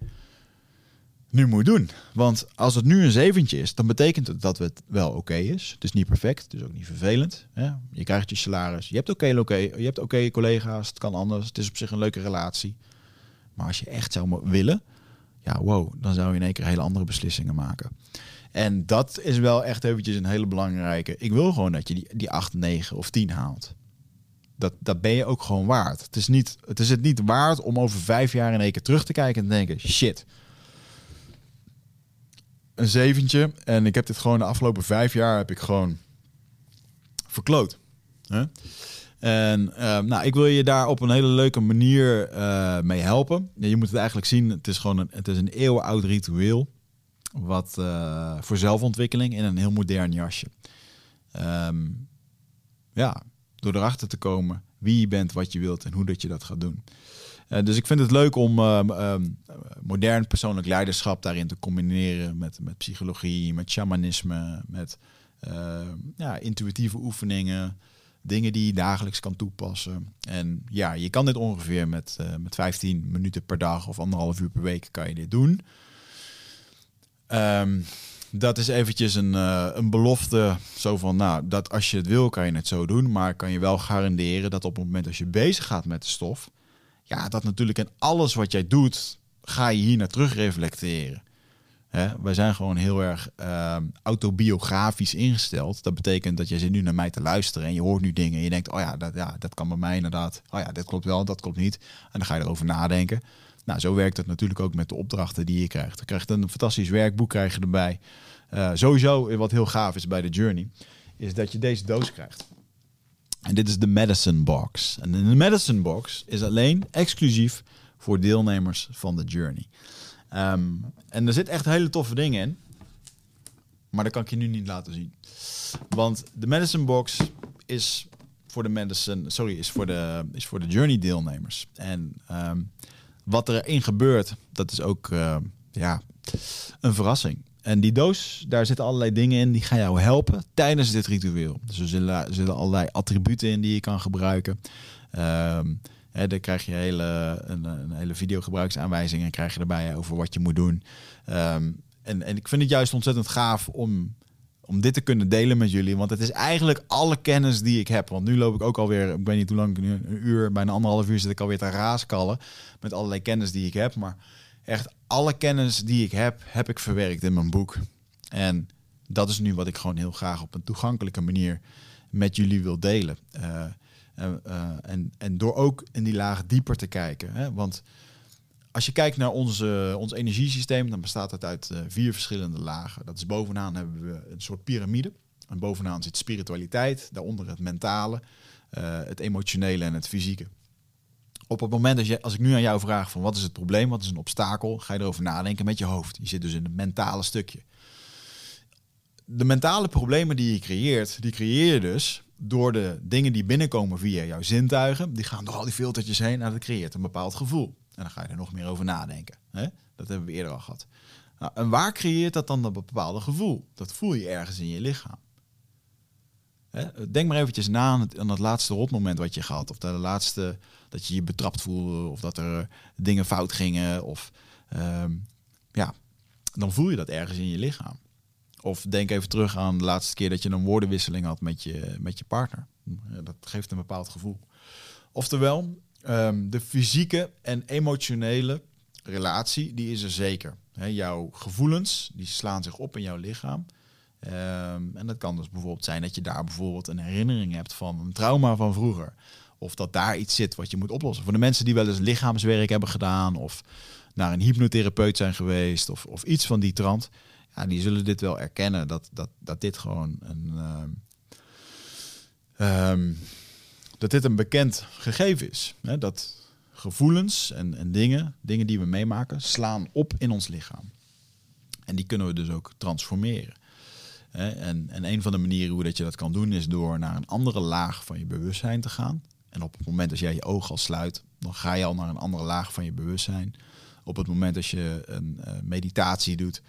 nu moet doen. Want als het nu een zeventje is, dan betekent het dat het wel oké is. Het is niet perfect, is ook niet vervelend. Hè? Je krijgt je salaris, je hebt oké okay, je hebt oké collega's, het kan anders, het is op zich een leuke relatie. Maar als je echt zou willen, ja wow, dan zou je in één keer hele andere beslissingen maken. En dat is wel echt eventjes een hele belangrijke. Ik wil gewoon dat je die, die 8, 9 of 10 haalt. Dat, dat ben je ook gewoon waard. Het is, niet, het is het niet waard om over vijf jaar in één keer terug te kijken en te denken: shit, een zeventje. En ik heb dit gewoon de afgelopen vijf jaar heb ik gewoon verkloot. En uh, nou, ik wil je daar op een hele leuke manier uh, mee helpen. je moet het eigenlijk zien, het is gewoon een, het is een eeuwenoud ritueel. Wat uh, voor zelfontwikkeling in een heel modern jasje. Um, ja, door erachter te komen wie je bent, wat je wilt en hoe dat je dat gaat doen. Uh, dus ik vind het leuk om uh, uh, modern persoonlijk leiderschap daarin te combineren met, met psychologie, met shamanisme, met ehm, ja, intuïtieve oefeningen, dingen die je dagelijks kan toepassen. En ja, je kan dit ongeveer met, eh, met 15 minuten per dag of anderhalf uur per week kan je dit doen. Um, dat is eventjes een, uh, een belofte. Zo van, nou, dat als je het wil, kan je het zo doen. Maar kan je wel garanderen dat op het moment als je bezig gaat met de stof, ja, dat natuurlijk in alles wat jij doet, ga je hier naar terug reflecteren. Hè? Wij zijn gewoon heel erg uh, autobiografisch ingesteld. Dat betekent dat je zit nu naar mij te luisteren en je hoort nu dingen en je denkt, oh ja, dat, ja, dat kan bij mij inderdaad. Oh ja, dat klopt wel, dat klopt niet. En dan ga je erover nadenken. Nou, zo werkt het natuurlijk ook met de opdrachten die je krijgt. Je krijgt een fantastisch werkboek krijg erbij. Uh, sowieso, wat heel gaaf is bij de Journey, is dat je deze doos krijgt. En dit is de Medicine Box. En de Medicine Box is alleen exclusief voor deelnemers van de Journey. Um, en er zit echt hele toffe dingen in. Maar dat kan ik je nu niet laten zien. Want de Medicine Box is voor de medicine, sorry, is voor de, is voor de Journey deelnemers. En um, wat erin gebeurt, dat is ook uh, ja, een verrassing. En die doos, daar zitten allerlei dingen in die gaan jou helpen tijdens dit ritueel. Dus er zullen allerlei attributen in die je kan gebruiken. Um, hè, dan krijg je hele, een, een hele videogebruiksaanwijzing en krijg je erbij over wat je moet doen. Um, en, en ik vind het juist ontzettend gaaf om, om dit te kunnen delen met jullie. Want het is eigenlijk alle kennis die ik heb. Want nu loop ik ook alweer, ik weet niet hoe lang, nu een uur, bijna anderhalf uur zit ik alweer te raaskallen. Met allerlei kennis die ik heb. Maar echt alle kennis die ik heb, heb ik verwerkt in mijn boek. En dat is nu wat ik gewoon heel graag op een toegankelijke manier met jullie wil delen. Uh, en, en door ook in die laag dieper te kijken. Hè? Want als je kijkt naar onze, ons energiesysteem, dan bestaat het uit vier verschillende lagen. Dat is bovenaan hebben we een soort piramide. En bovenaan zit spiritualiteit, daaronder het mentale, het emotionele en het fysieke. Op het moment dat je, als ik nu aan jou vraag van wat is het probleem, wat is een obstakel, ga je erover nadenken met je hoofd. Je zit dus in het mentale stukje. De mentale problemen die je creëert, die creëer je dus door de dingen die binnenkomen via jouw zintuigen. Die gaan door al die filtertjes heen en dat creëert een bepaald gevoel. En dan ga je er nog meer over nadenken. Hè? Dat hebben we eerder al gehad. Nou, en waar creëert dat dan dat bepaalde gevoel? Dat voel je ergens in je lichaam. Denk maar eventjes na aan het, aan het laatste rotmoment wat je gehad. Of de laatste dat je je betrapt voelde. Of dat er dingen fout gingen. Of ehm, ja, dan voel je dat ergens in je lichaam. Of denk even terug aan de laatste keer dat je een woordenwisseling had met je, met je partner. Dat geeft een bepaald gevoel. Oftewel, um, de fysieke en emotionele relatie, die is er zeker. jouw gevoelens, die slaan zich op in jouw lichaam. Ehm, en dat kan dus bijvoorbeeld zijn dat je daar bijvoorbeeld een herinnering hebt van een trauma van vroeger. Of dat daar iets zit wat je moet oplossen. Voor de mensen die wel eens lichaamswerk hebben gedaan of naar een hypnotherapeut zijn geweest of, of iets van die trant. Ja, die zullen dit wel erkennen dat, dat, dat dit gewoon een. Ehm, ehm, dat dit een bekend gegeven is. Hè? Dat gevoelens en, en dingen, dingen die we meemaken, slaan op in ons lichaam. En die kunnen we dus ook transformeren. En, en een van de manieren hoe dat je dat kan doen is door naar een andere laag van je bewustzijn te gaan. En op het moment dat jij je ogen al sluit, dan ga je al naar een andere laag van je bewustzijn. Op het moment dat je een uh, meditatie doet,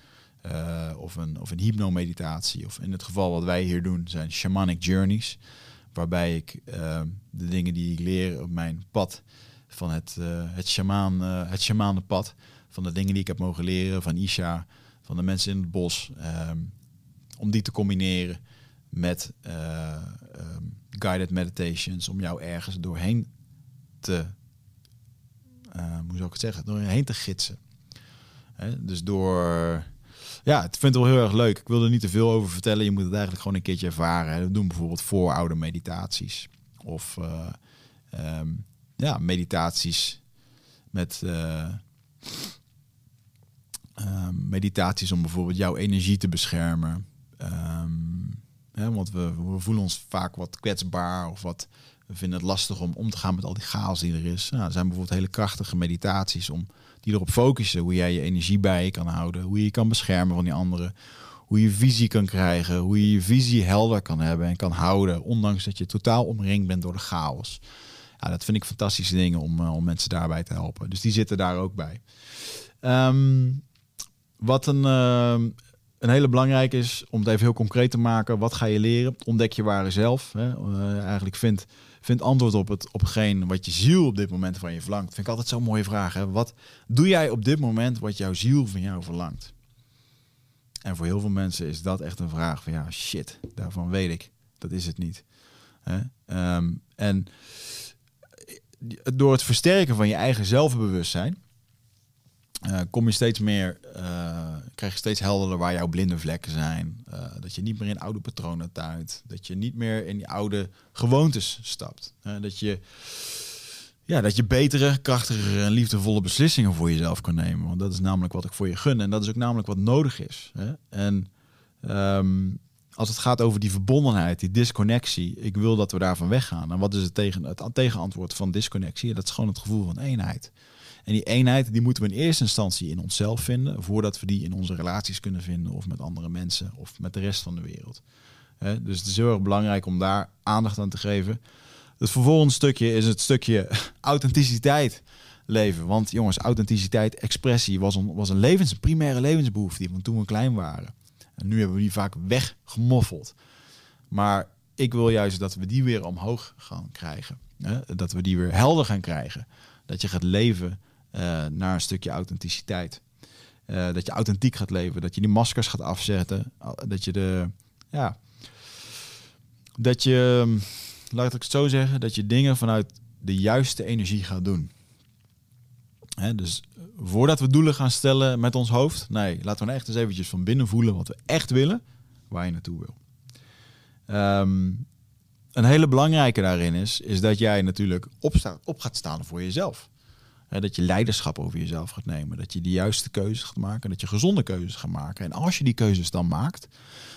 uh, of een, of een hypnomeditatie, of in het geval wat wij hier doen, zijn shamanic journeys. Waarbij ik uh, de dingen die ik leer op mijn pad van het, het, shaman, het shamanenpad, van de dingen die ik heb mogen leren van Isha, van de mensen in het bos, ehm, om die te combineren met um, guided meditations, om jou ergens doorheen te, uh, hoe zou ik het zeggen, doorheen te gidsen. Dus door, ja, ik vind het wel heel erg leuk. Ik wil er niet te veel over vertellen. Je moet het eigenlijk gewoon een keertje ervaren. We doen bijvoorbeeld vooroude meditaties. Of uh, um, ja, meditaties met uh, meditaties om bijvoorbeeld jouw energie te beschermen. Um, want we, we, voelen ons vaak wat kwetsbaar of wat. We vinden het lastig om om te gaan met al die chaos die er is. Nou, er zijn bijvoorbeeld hele krachtige meditaties om die erop focussen hoe jij je energie bij je kan houden, hoe je je kan beschermen van die anderen, hoe je visie kan krijgen, hoe je je visie helder kan hebben en kan houden, ondanks dat je totaal omringd bent door de chaos. Ja, dat vind ik fantastische dingen om, uh, om mensen daarbij te helpen. Dus die zitten daar ook bij. Um, wat een, uh, een hele belangrijke is, om het even heel concreet te maken, wat ga je leren? Ontdek je ware zelf. Hè? Uh, eigenlijk vind, vind antwoord op, het, op hetgeen wat je ziel op dit moment van je verlangt. Vind ik altijd zo'n mooie vraag. Wat doe jij op dit moment wat jouw ziel van jou verlangt? En voor heel veel mensen is dat echt een vraag van ja, shit, daarvan weet ik. Dat is het niet. Hè? Um, en door het versterken van je eigen zelfbewustzijn uh, kom je steeds meer, uh, krijg je steeds helderder waar jouw blinde vlekken zijn. Uh, dat je niet meer in oude patronen tuint. Dat je niet meer in die oude gewoontes stapt. dat, je, ja, dat je betere, krachtigere en liefdevolle beslissingen voor jezelf kan nemen. Want dat is namelijk wat ik voor je gun. En dat is ook namelijk wat nodig is. Hè? En um, als het gaat over die verbondenheid, die disconnectie, ik wil dat we daarvan weggaan. En wat is het, tegen, het tegenantwoord van disconnectie? Dat is gewoon het gevoel van eenheid. En die eenheid die moeten we in eerste instantie in onszelf vinden, voordat we die in onze relaties kunnen vinden of met andere mensen of met de rest van de wereld. dus het is heel erg belangrijk om daar aandacht aan te geven. Het vervolgende stukje is het stukje [LAUGHS] authenticiteit leven. Want jongens, authenticiteit, expressie was een, was een levens, primaire levensbehoefte van toen we klein waren. En nu hebben we die vaak weggemoffeld. Maar ik wil juist dat we die weer omhoog gaan krijgen. Dat we die weer helder gaan krijgen. Dat je gaat leven naar een stukje authenticiteit. Uh, dat je authentiek gaat leven, dat je die maskers gaat afzetten, dat je de, ja, dat je, laat ik het zo zeggen, dat je dingen vanuit de juiste energie gaat doen. Hè, dus voordat we doelen gaan stellen met ons hoofd, nee, laten we nou echt eens eventjes van binnen voelen wat we echt willen, waar je naartoe wil. Um, een hele belangrijke daarin is, is dat jij natuurlijk op gaat staan voor jezelf. Dat je leiderschap over jezelf gaat nemen. Dat je de juiste keuzes gaat maken. Dat je gezonde keuzes gaat maken. En als je die keuzes dan maakt,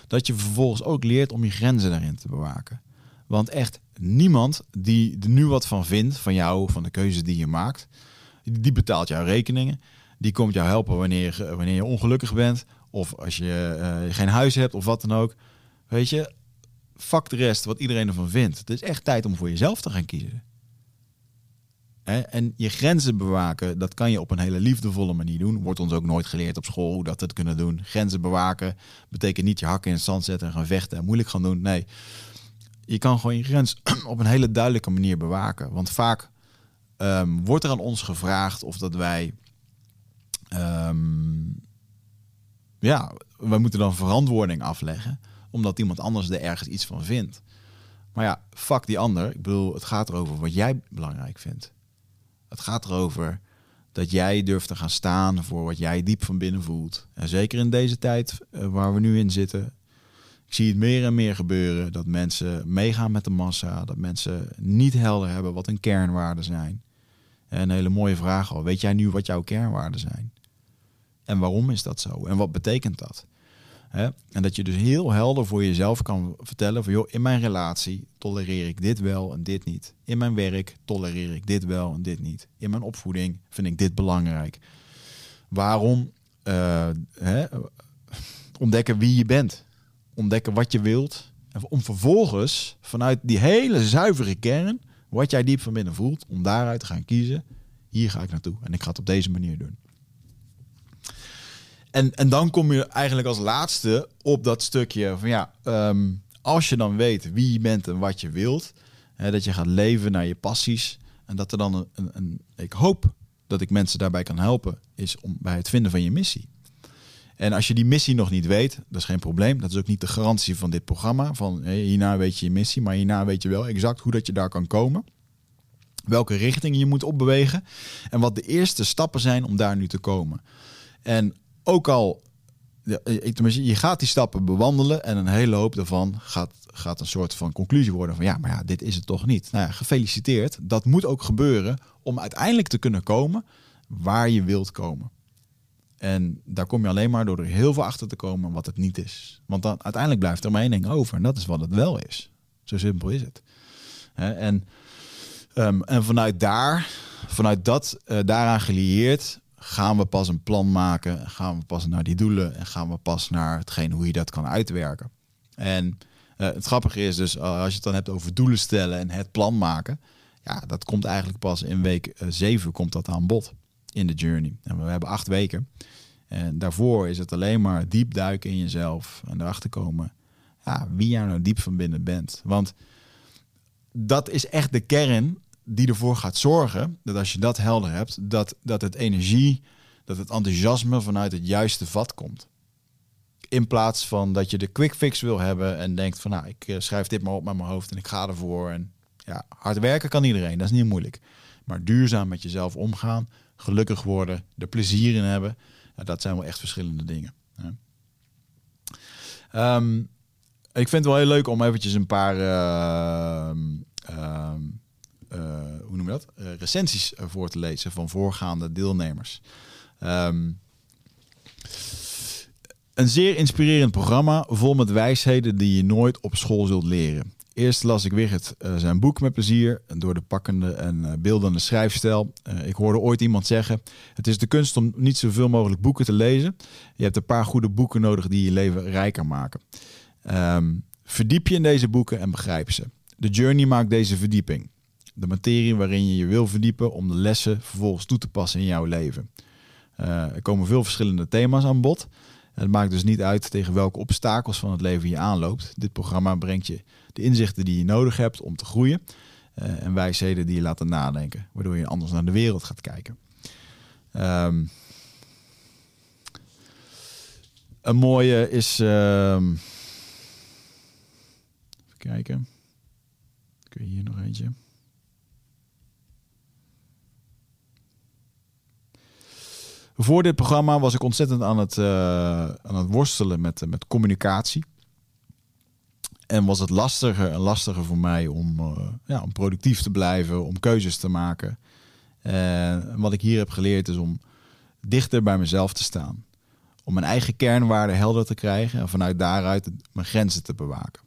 dat je vervolgens ook leert om je grenzen daarin te bewaken. Want echt niemand die er nu wat van vindt, van jou, van de keuzes die je maakt, die betaalt jouw rekeningen. Die komt jou helpen wanneer, wanneer je ongelukkig bent. Of als je uh, geen huis hebt of wat dan ook. Weet je, fuck de rest wat iedereen ervan vindt. Het is echt tijd om voor jezelf te gaan kiezen. En je grenzen bewaken, dat kan je op een hele liefdevolle manier doen. Wordt ons ook nooit geleerd op school hoe dat het kunnen doen. Grenzen bewaken betekent niet je hakken in het zand zetten en gaan vechten en moeilijk gaan doen. Nee, je kan gewoon je grens [CLEARS THROAT] op een hele duidelijke manier bewaken. Want vaak ehm, wordt er aan ons gevraagd of dat wij. Um, ja, wij moeten dan verantwoording afleggen, omdat iemand anders er ergens iets van vindt. Maar ja, fuck die ander. Ik bedoel, het gaat erover wat jij belangrijk vindt. Het gaat erover dat jij durft te gaan staan voor wat jij diep van binnen voelt. En zeker in deze tijd eh, waar we nu in zitten, ik zie het meer en meer gebeuren dat mensen meegaan met de massa, dat mensen niet helder hebben wat hun kernwaarden zijn. En een hele mooie vraag al. Weet jij nu wat jouw kernwaarden zijn? En waarom is dat zo? En wat betekent dat? En dat je dus heel helder voor jezelf kan vertellen van joh, in mijn relatie tolereer ik dit wel en dit niet. In mijn werk tolereer ik dit wel en dit niet. In mijn opvoeding vind ik dit belangrijk. Waarom uh, ontdekken wie je bent? Ontdekken wat je wilt. Om vervolgens vanuit die hele zuivere kern, wat jij diep van binnen voelt, om daaruit te gaan kiezen. Hier ga ik naartoe en ik ga het op deze manier doen. En, en dan kom je eigenlijk als laatste op dat stukje van ja, ehm, als je dan weet wie je bent en wat je wilt, hè, dat je gaat leven naar je passies en dat er dan een, een, ik hoop dat ik mensen daarbij kan helpen, is om bij het vinden van je missie. En als je die missie nog niet weet, dat is geen probleem. Dat is ook niet de garantie van dit programma. Van hierna weet je je missie, maar hierna weet je wel exact hoe dat je daar kan komen. Welke richting je moet opbewegen. En wat de eerste stappen zijn om daar nu te komen. En ook al, je gaat die stappen bewandelen en een hele hoop daarvan gaat, gaat een soort van conclusie worden van ja, maar ja, dit is het toch niet. Nou ja, gefeliciteerd. Dat moet ook gebeuren om uiteindelijk te kunnen komen waar je wilt komen. En daar kom je alleen maar door er heel veel achter te komen wat het niet is. Want dan uiteindelijk blijft er maar één ding over en dat is wat het wel is. Zo simpel is het. En, ehm, en vanuit daar, vanuit dat, uh, daaraan gelieerd, gaan we pas een plan maken, gaan we pas naar die doelen en gaan we pas naar hetgeen hoe je dat kan uitwerken. En uh, het grappige is dus, uh, als je het dan hebt over doelen stellen en het plan maken, ja, dat komt eigenlijk pas in week 7 uh, komt dat aan bod in de journey. En we hebben acht weken. En daarvoor is het alleen maar diep duiken in jezelf en erachter komen ja, wie jij nou diep van binnen bent. Want dat is echt de kern die ervoor gaat zorgen dat als je dat helder hebt, dat, dat het energie, dat het enthousiasme vanuit het juiste vat komt. In plaats van dat je de quick fix wil hebben en denkt van nou, ik eh, schrijf dit maar op met mijn hoofd en ik ga ervoor. En ja, hard werken kan iedereen, dat is niet moeilijk. Maar duurzaam met jezelf omgaan, gelukkig worden, er plezier in hebben, dat zijn wel echt verschillende dingen. Um, ik vind het wel heel leuk om eventjes een paar uh, uh, uh, hoe noem je dat? Uh, recensies voor te lezen van voorgaande deelnemers. Um, een zeer inspirerend programma vol met wijsheden die je nooit op school zult leren. Eerst las ik het, uh, zijn boek met plezier door de pakkende en beeldende schrijfstijl. Ik hoorde ooit iemand zeggen: Het is de kunst om niet zoveel mogelijk boeken te lezen. Je hebt een paar goede boeken nodig die je leven rijker maken. Um, verdiep je in deze boeken en begrijp ze. De Journey maakt deze verdieping de materie waarin je je wil verdiepen om de lessen vervolgens toe te passen in jouw leven. Uh, er komen veel verschillende thema's aan bod. Het maakt dus niet uit tegen welke obstakels van het leven je aanloopt. Dit programma brengt je de inzichten die je nodig hebt om te groeien uh, en wijsheden die je laten nadenken, waardoor je anders naar de wereld gaat kijken. Um, een mooie is. Um, even kijken. Kun je hier nog eentje? Voor dit programma was ik ontzettend aan het, uh, aan het worstelen met, met communicatie. En was het lastiger en lastiger voor mij om, uh, ja, om productief te blijven, om keuzes te maken. En wat ik hier heb geleerd is om dichter bij mezelf te staan. Om mijn eigen kernwaarden helder te krijgen en vanuit daaruit mijn grenzen te bewaken.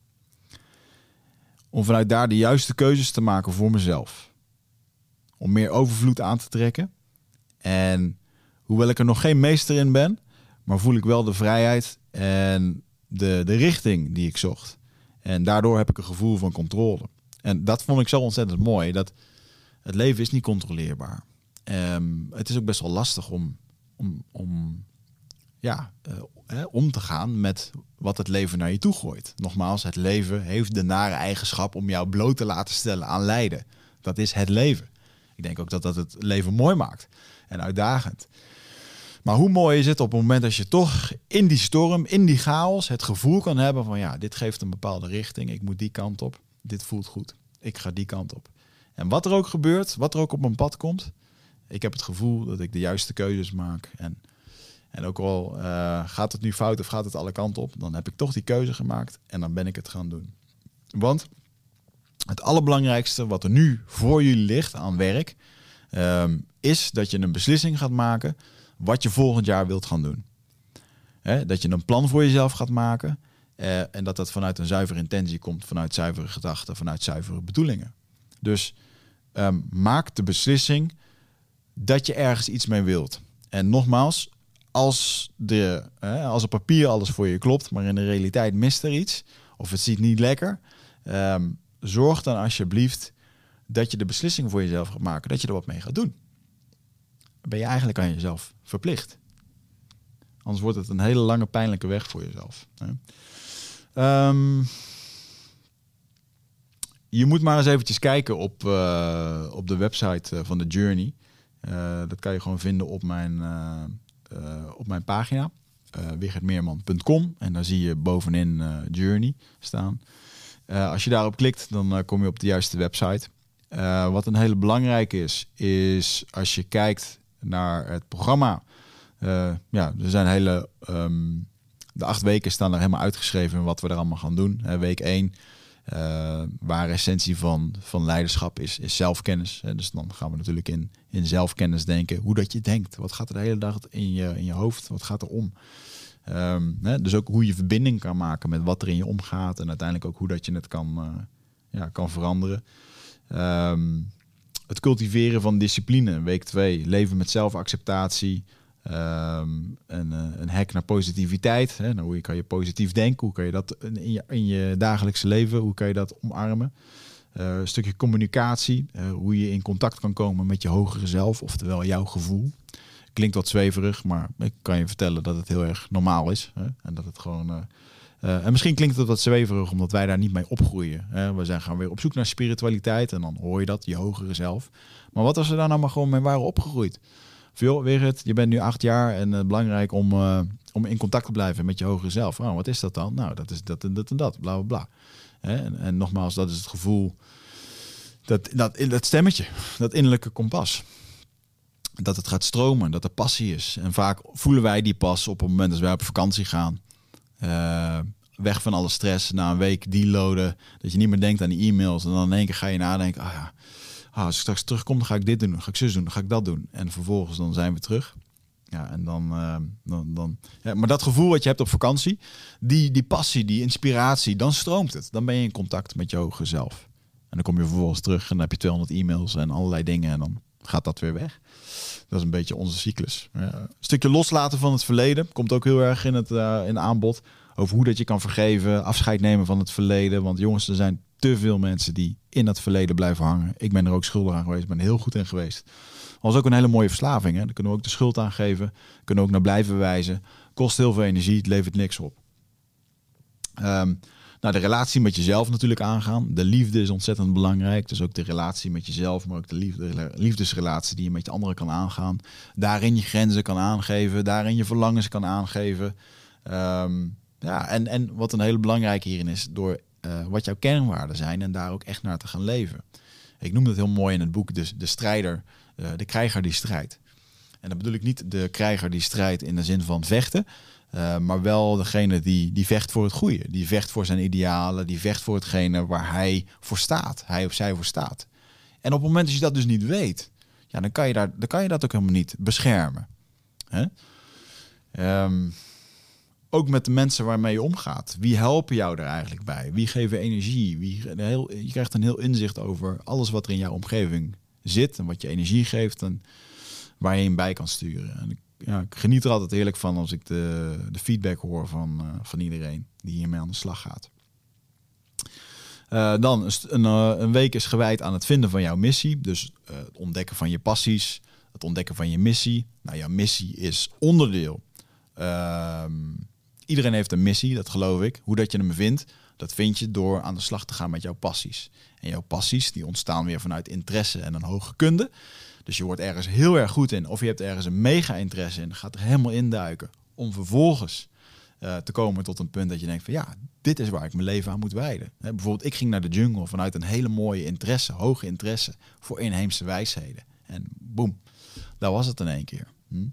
Om vanuit daar de juiste keuzes te maken voor mezelf. Om meer overvloed aan te trekken. En hoewel ik er nog geen meester in ben, maar voel ik wel de vrijheid en de, de richting die ik zocht. En daardoor heb ik een gevoel van controle. En dat vond ik zo ontzettend mooi. Dat het leven is niet controleerbaar. Um, het is ook best wel lastig om, om, om, ja, uh, om te gaan met wat het leven naar je toe gooit. Nogmaals, het leven heeft de nare eigenschap om jou bloot te laten stellen aan lijden. Dat is het leven. Ik denk ook dat dat het leven mooi maakt en uitdagend. Maar hoe mooi is het op het moment dat je toch in die storm, in die chaos, het gevoel kan hebben van ja, dit geeft een bepaalde richting. Ik moet die kant op. Dit voelt goed. Ik ga die kant op. En wat er ook gebeurt, wat er ook op mijn pad komt, ik heb het gevoel dat ik de juiste keuzes maak. En, en ook al uh, gaat het nu fout of gaat het alle kanten op, dan heb ik toch die keuze gemaakt en dan ben ik het gaan doen. Want het allerbelangrijkste wat er nu voor jullie ligt aan werk, um, is dat je een beslissing gaat maken wat je volgend jaar wilt gaan doen. dat je een plan voor jezelf gaat maken uh, en dat dat vanuit een zuivere intentie komt, vanuit zuivere gedachten, vanuit zuivere bedoelingen. Dus um, maak de beslissing dat je ergens iets mee wilt. En nogmaals, als, de, als op papier alles voor je klopt, maar in de realiteit mist er iets, of het ziet niet lekker, um, zorg dan alsjeblieft dat je de beslissing voor jezelf gaat maken, dat je er wat mee gaat doen. Ben je eigenlijk aan jezelf verplicht. Anders wordt het een hele lange pijnlijke weg voor jezelf. Um, je moet maar eens eventjes kijken op, uh, op de website uh, van de Journey. Uh, dat kan je gewoon vinden op mijn, op mijn pagina, wichertmeerman.com. En daar zie je bovenin Journey staan. Als je daarop klikt, dan kom je op de juiste website. wat een hele belangrijke is, is als je kijkt naar het programma. ja, er zijn hele... Um, de acht weken staan er helemaal uitgeschreven wat we er allemaal gaan doen. week 1 uh, waar essentie van, van leiderschap is, is zelfkennis. Dus dan gaan we natuurlijk in, in zelfkennis denken. Hoe dat je denkt. Wat gaat er de hele dag in je, in je hoofd? Wat gaat er om? Um, hè, dus ook hoe je verbinding kan maken met wat er in je omgaat. En uiteindelijk ook hoe dat je het kan, uh, ja, kan veranderen. Um, het cultiveren van discipline, week 2. Leven met zelfacceptatie. Um, een, eh, een hack naar positiviteit. Hè? Nou, hoe kan je positief denken? Hoe kan je dat in je, in je dagelijkse leven, hoe kan je dat omarmen? Uh, een stukje communicatie, hoe je in contact kan komen met je hogere zelf, oftewel jouw gevoel. Klinkt wat zweverig, maar ik kan je vertellen dat het heel erg normaal is. Hè? En dat het gewoon. en misschien klinkt het wat zweverig, omdat wij daar niet mee opgroeien. Hè? We zijn gaan weer op zoek naar spiritualiteit en dan hoor je dat, je hogere zelf. Maar wat als we daar nou maar gewoon mee waren opgegroeid? Veel het, je bent nu acht jaar en uh, belangrijk om, om in contact te blijven met je hogere zelf. Oh, wat is dat dan? Nou, dat is dat en dat en dat, bla bla bla. En, en, nogmaals, dat is het gevoel, dat, dat, dat stemmetje, dat innerlijke kompas. Dat het gaat stromen, dat er passie is. En vaak voelen wij die pas op het moment dat wij op vakantie gaan. Uh, weg van alle stress, na een week deloaden. Dat je niet meer denkt aan die e-mails. En dan in één keer ga je nadenken, ah ja, ah, als ik straks terugkom, dan ga ik dit doen, ga ik zus doen, ga ik dat doen. En vervolgens dan zijn we terug. Ja, en dan, uh, dan, dan ja, maar dat gevoel wat je hebt op vakantie, die, die passie, die inspiratie, dan stroomt het. Dan ben je in contact met je hoge zelf. En dan kom je vervolgens terug en dan heb je 200 e-mails en allerlei dingen en dan gaat dat weer weg. Dat is een beetje onze cyclus. Een stukje loslaten van het verleden komt ook heel erg in het uh, in aanbod. Over hoe dat je kan vergeven, afscheid nemen van het verleden. Want jongens, er zijn te veel mensen die in het verleden blijven hangen. Ik ben er ook schuldig aan geweest, ben heel goed in geweest. Was ook een hele mooie verslaving. Hè? Daar kunnen we ook de schuld aan geven. Kunnen we ook naar blijven wijzen. Kost heel veel energie, het levert niks op. Um, nou, de relatie met jezelf natuurlijk aangaan. De liefde is ontzettend belangrijk. Dus ook de relatie met jezelf, maar ook de liefde, liefdesrelatie die je met je anderen kan aangaan. Daarin je grenzen kan aangeven, daarin je verlangens kan aangeven. Um, ja, en, en wat een hele belangrijke hierin is, door uh, wat jouw kernwaarden zijn en daar ook echt naar te gaan leven. Ik noem dat heel mooi in het boek, dus de strijder, uh, de krijger die strijdt. En dan bedoel ik niet de krijger die strijdt in de zin van vechten, Uh, maar wel degene die, die vecht voor het goede. Die vecht voor zijn idealen. Die vecht voor hetgene waar hij voor staat. Hij of zij voor staat. En op het moment dat je dat dus niet weet, ja, dan, kan je daar, dan kan je dat ook helemaal niet beschermen. Um, ook met de mensen waarmee je omgaat. Wie helpen jou er eigenlijk bij? Wie geven energie? Wie, je krijgt een heel inzicht over alles wat er in jouw omgeving zit en wat je energie geeft en waar je in bij kan sturen. En ja, ik geniet er altijd heerlijk van als ik de, de feedback hoor van, uh, van iedereen die hiermee aan de slag gaat. Uh, dan een, uh, een, week is gewijd aan het vinden van jouw missie. Dus het ontdekken van je passies, het ontdekken van je missie. Nou, jouw missie is onderdeel ehm, Iedereen heeft een missie, dat geloof ik. Hoe dat je hem vindt, dat vind je door aan de slag te gaan met jouw passies. En jouw passies die ontstaan weer vanuit interesse en een hoge kunde. Dus je wordt ergens heel erg goed in, of je hebt ergens een mega interesse in, gaat er helemaal induiken. Om vervolgens uh, te komen tot een punt dat je denkt van ja, dit is waar ik mijn leven aan moet wijden. Bijvoorbeeld, ik ging naar de jungle vanuit een hele mooie interesse, hoge interesse voor inheemse wijsheden. En boem, daar was het in één keer. Hm?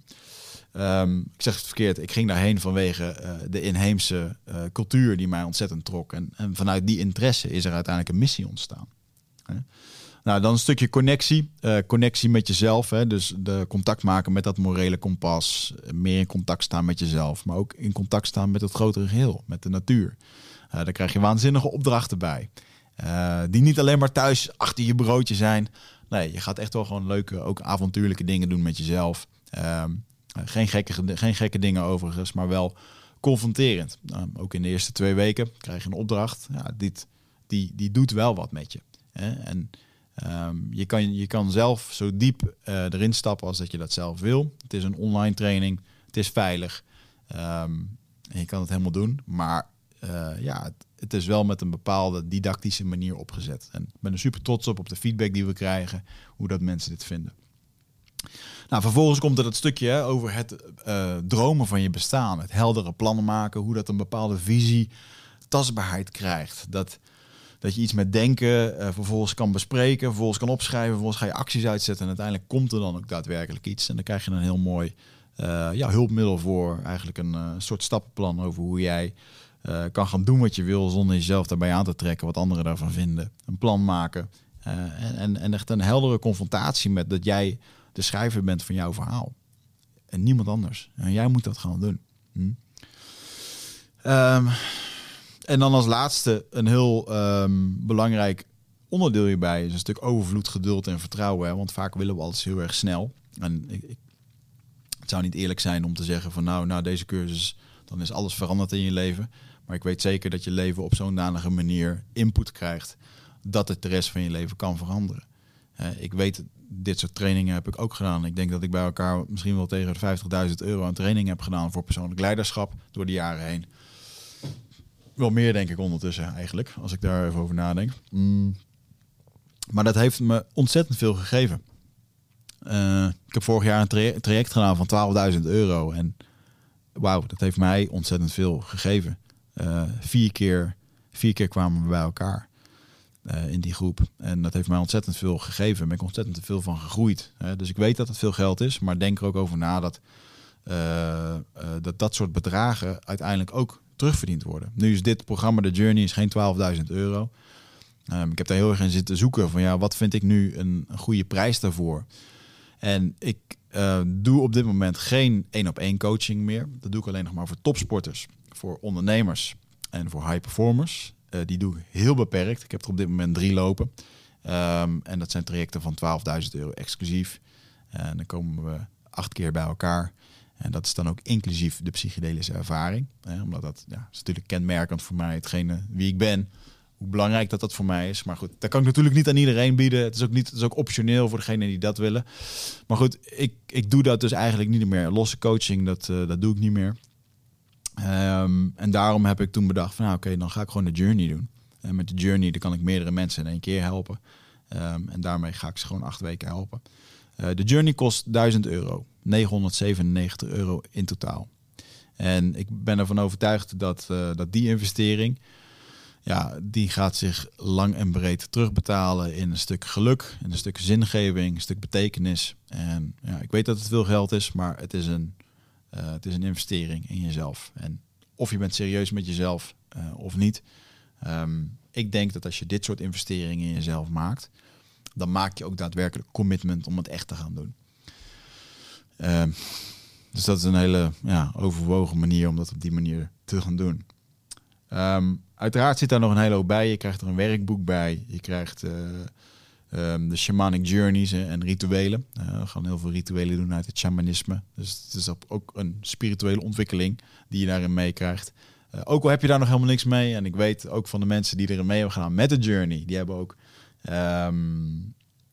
Um, ik zeg het verkeerd, ik ging daarheen vanwege uh, de inheemse uh, cultuur die mij ontzettend trok. En, en, vanuit die interesse is er uiteindelijk een missie ontstaan. Hè? Nou, dan een stukje connectie. Uh, connectie met jezelf. Hè? Dus de contact maken met dat morele kompas. Meer in contact staan met jezelf. Maar ook in contact staan met het grotere geheel. Met de natuur. daar krijg je waanzinnige opdrachten bij. die niet alleen maar thuis achter je broodje zijn. Nee, je gaat echt wel gewoon leuke, ook avontuurlijke dingen doen met jezelf. Ehm, eh, geen, gekke, geen gekke dingen overigens, maar wel confronterend. Nou, ook in de eerste twee weken krijg je een opdracht. Ja, dit, die, die doet wel wat met je. Hè? En ehm, je, kan, je kan zelf zo diep uh, erin stappen als dat je dat zelf wil. Het is een online training. Het is veilig. Ehm, en je kan het helemaal doen. Maar uh, ja, het, het, is wel met een bepaalde didactische manier opgezet. En ik ben er super trots op, op de feedback die we krijgen. Hoe dat mensen dit vinden. Nou, vervolgens komt er het stukje over het uh, dromen van je bestaan. Het heldere plannen maken, hoe dat een bepaalde visie, tastbaarheid krijgt. Dat, dat je iets met denken uh, vervolgens kan bespreken, vervolgens kan opschrijven, vervolgens ga je acties uitzetten en uiteindelijk komt er dan ook daadwerkelijk iets. En dan krijg je een heel mooi uh, ja, hulpmiddel voor, eigenlijk een soort stappenplan over hoe jij kan gaan doen wat je wil zonder jezelf daarbij aan te trekken, wat anderen daarvan vinden. Een plan maken en, en, en echt een heldere confrontatie met dat jij de schrijver bent van jouw verhaal. En niemand anders. En jij moet dat gewoon doen. Hm? Um, en dan als laatste een heel um, belangrijk onderdeel hierbij is een stuk overvloed, geduld en vertrouwen. Hè? Want vaak willen we alles heel erg snel. En het zou niet eerlijk zijn om te zeggen van nou, na deze cursus, dan is alles veranderd in je leven. Maar ik weet zeker dat je leven op zo'n danige manier input krijgt dat het de rest van je leven kan veranderen. Ik weet dit soort trainingen heb ik ook gedaan. Ik denk dat ik bij elkaar misschien wel tegen de 50.000 euro aan training heb gedaan voor persoonlijk leiderschap door de jaren heen. Wel meer denk ik ondertussen eigenlijk, als ik daar even over nadenk. Mm. Maar dat heeft me ontzettend veel gegeven. Uh, ik heb vorig jaar een traject gedaan van 12.000 euro. En wauw, dat heeft mij ontzettend veel gegeven. Uh, vier, keer, vier keer kwamen we bij elkaar. Uh, in die groep. En dat heeft mij ontzettend veel gegeven. Daar ben ik ontzettend veel van gegroeid. Dus ik weet dat het veel geld is, maar denk er ook over na dat, dat dat soort bedragen uiteindelijk ook terugverdiend worden. Nu is dit programma, de Journey, is geen 12.000 euro. Um, ik heb daar heel erg in zitten zoeken van ja, wat vind ik nu een, goede prijs daarvoor? En ik doe op dit moment geen één op één coaching meer. Dat doe ik alleen nog maar voor topsporters, voor ondernemers en voor high performers. Uh, die doe ik heel beperkt. Ik heb er op dit moment drie lopen. Um, en dat zijn trajecten van 12.000 euro exclusief. En dan komen we acht keer bij elkaar. En dat is dan ook inclusief de psychedelische ervaring. Hè, omdat dat ja, is natuurlijk kenmerkend voor mij, hetgene wie ik ben. Hoe belangrijk dat dat voor mij is. Maar goed, dat kan ik natuurlijk niet aan iedereen bieden. Het is ook, niet, het is ook optioneel voor degenen die dat willen. Maar goed, ik, ik doe dat dus eigenlijk niet meer. Losse coaching, dat, uh, dat doe ik niet meer. Um, en daarom heb ik toen bedacht van nou, oké, dan ga ik gewoon de journey doen. En met de journey dan kan ik meerdere mensen in één keer helpen. Um, en daarmee ga ik ze gewoon acht weken helpen. Uh, de journey kost 1000 euro. 997 euro in totaal. En ik ben ervan overtuigd dat, uh, dat die investering, ja, die gaat zich lang en breed terugbetalen in een stuk geluk, in een stuk zingeving, een stuk betekenis. En ja, ik weet dat het veel geld is, maar het is een het is een investering in jezelf. En of je bent serieus met jezelf of niet. Ehm, ik denk dat als je dit soort investeringen in jezelf maakt, dan maak je ook daadwerkelijk commitment om het echt te gaan doen. Ehm, dus dat is een hele ja, overwogen manier om dat op die manier te gaan doen. Ehm, uiteraard zit daar nog een hele hoop bij. Je krijgt er een werkboek bij. Je krijgt uh, de shamanic journeys en rituelen. Uh, we gaan heel veel rituelen doen uit het shamanisme. Dus het is ook een spirituele ontwikkeling die je daarin meekrijgt. Uh, ook al heb je daar nog helemaal niks mee. En ik weet ook van de mensen die erin mee hebben gedaan met de journey. Die hebben ook...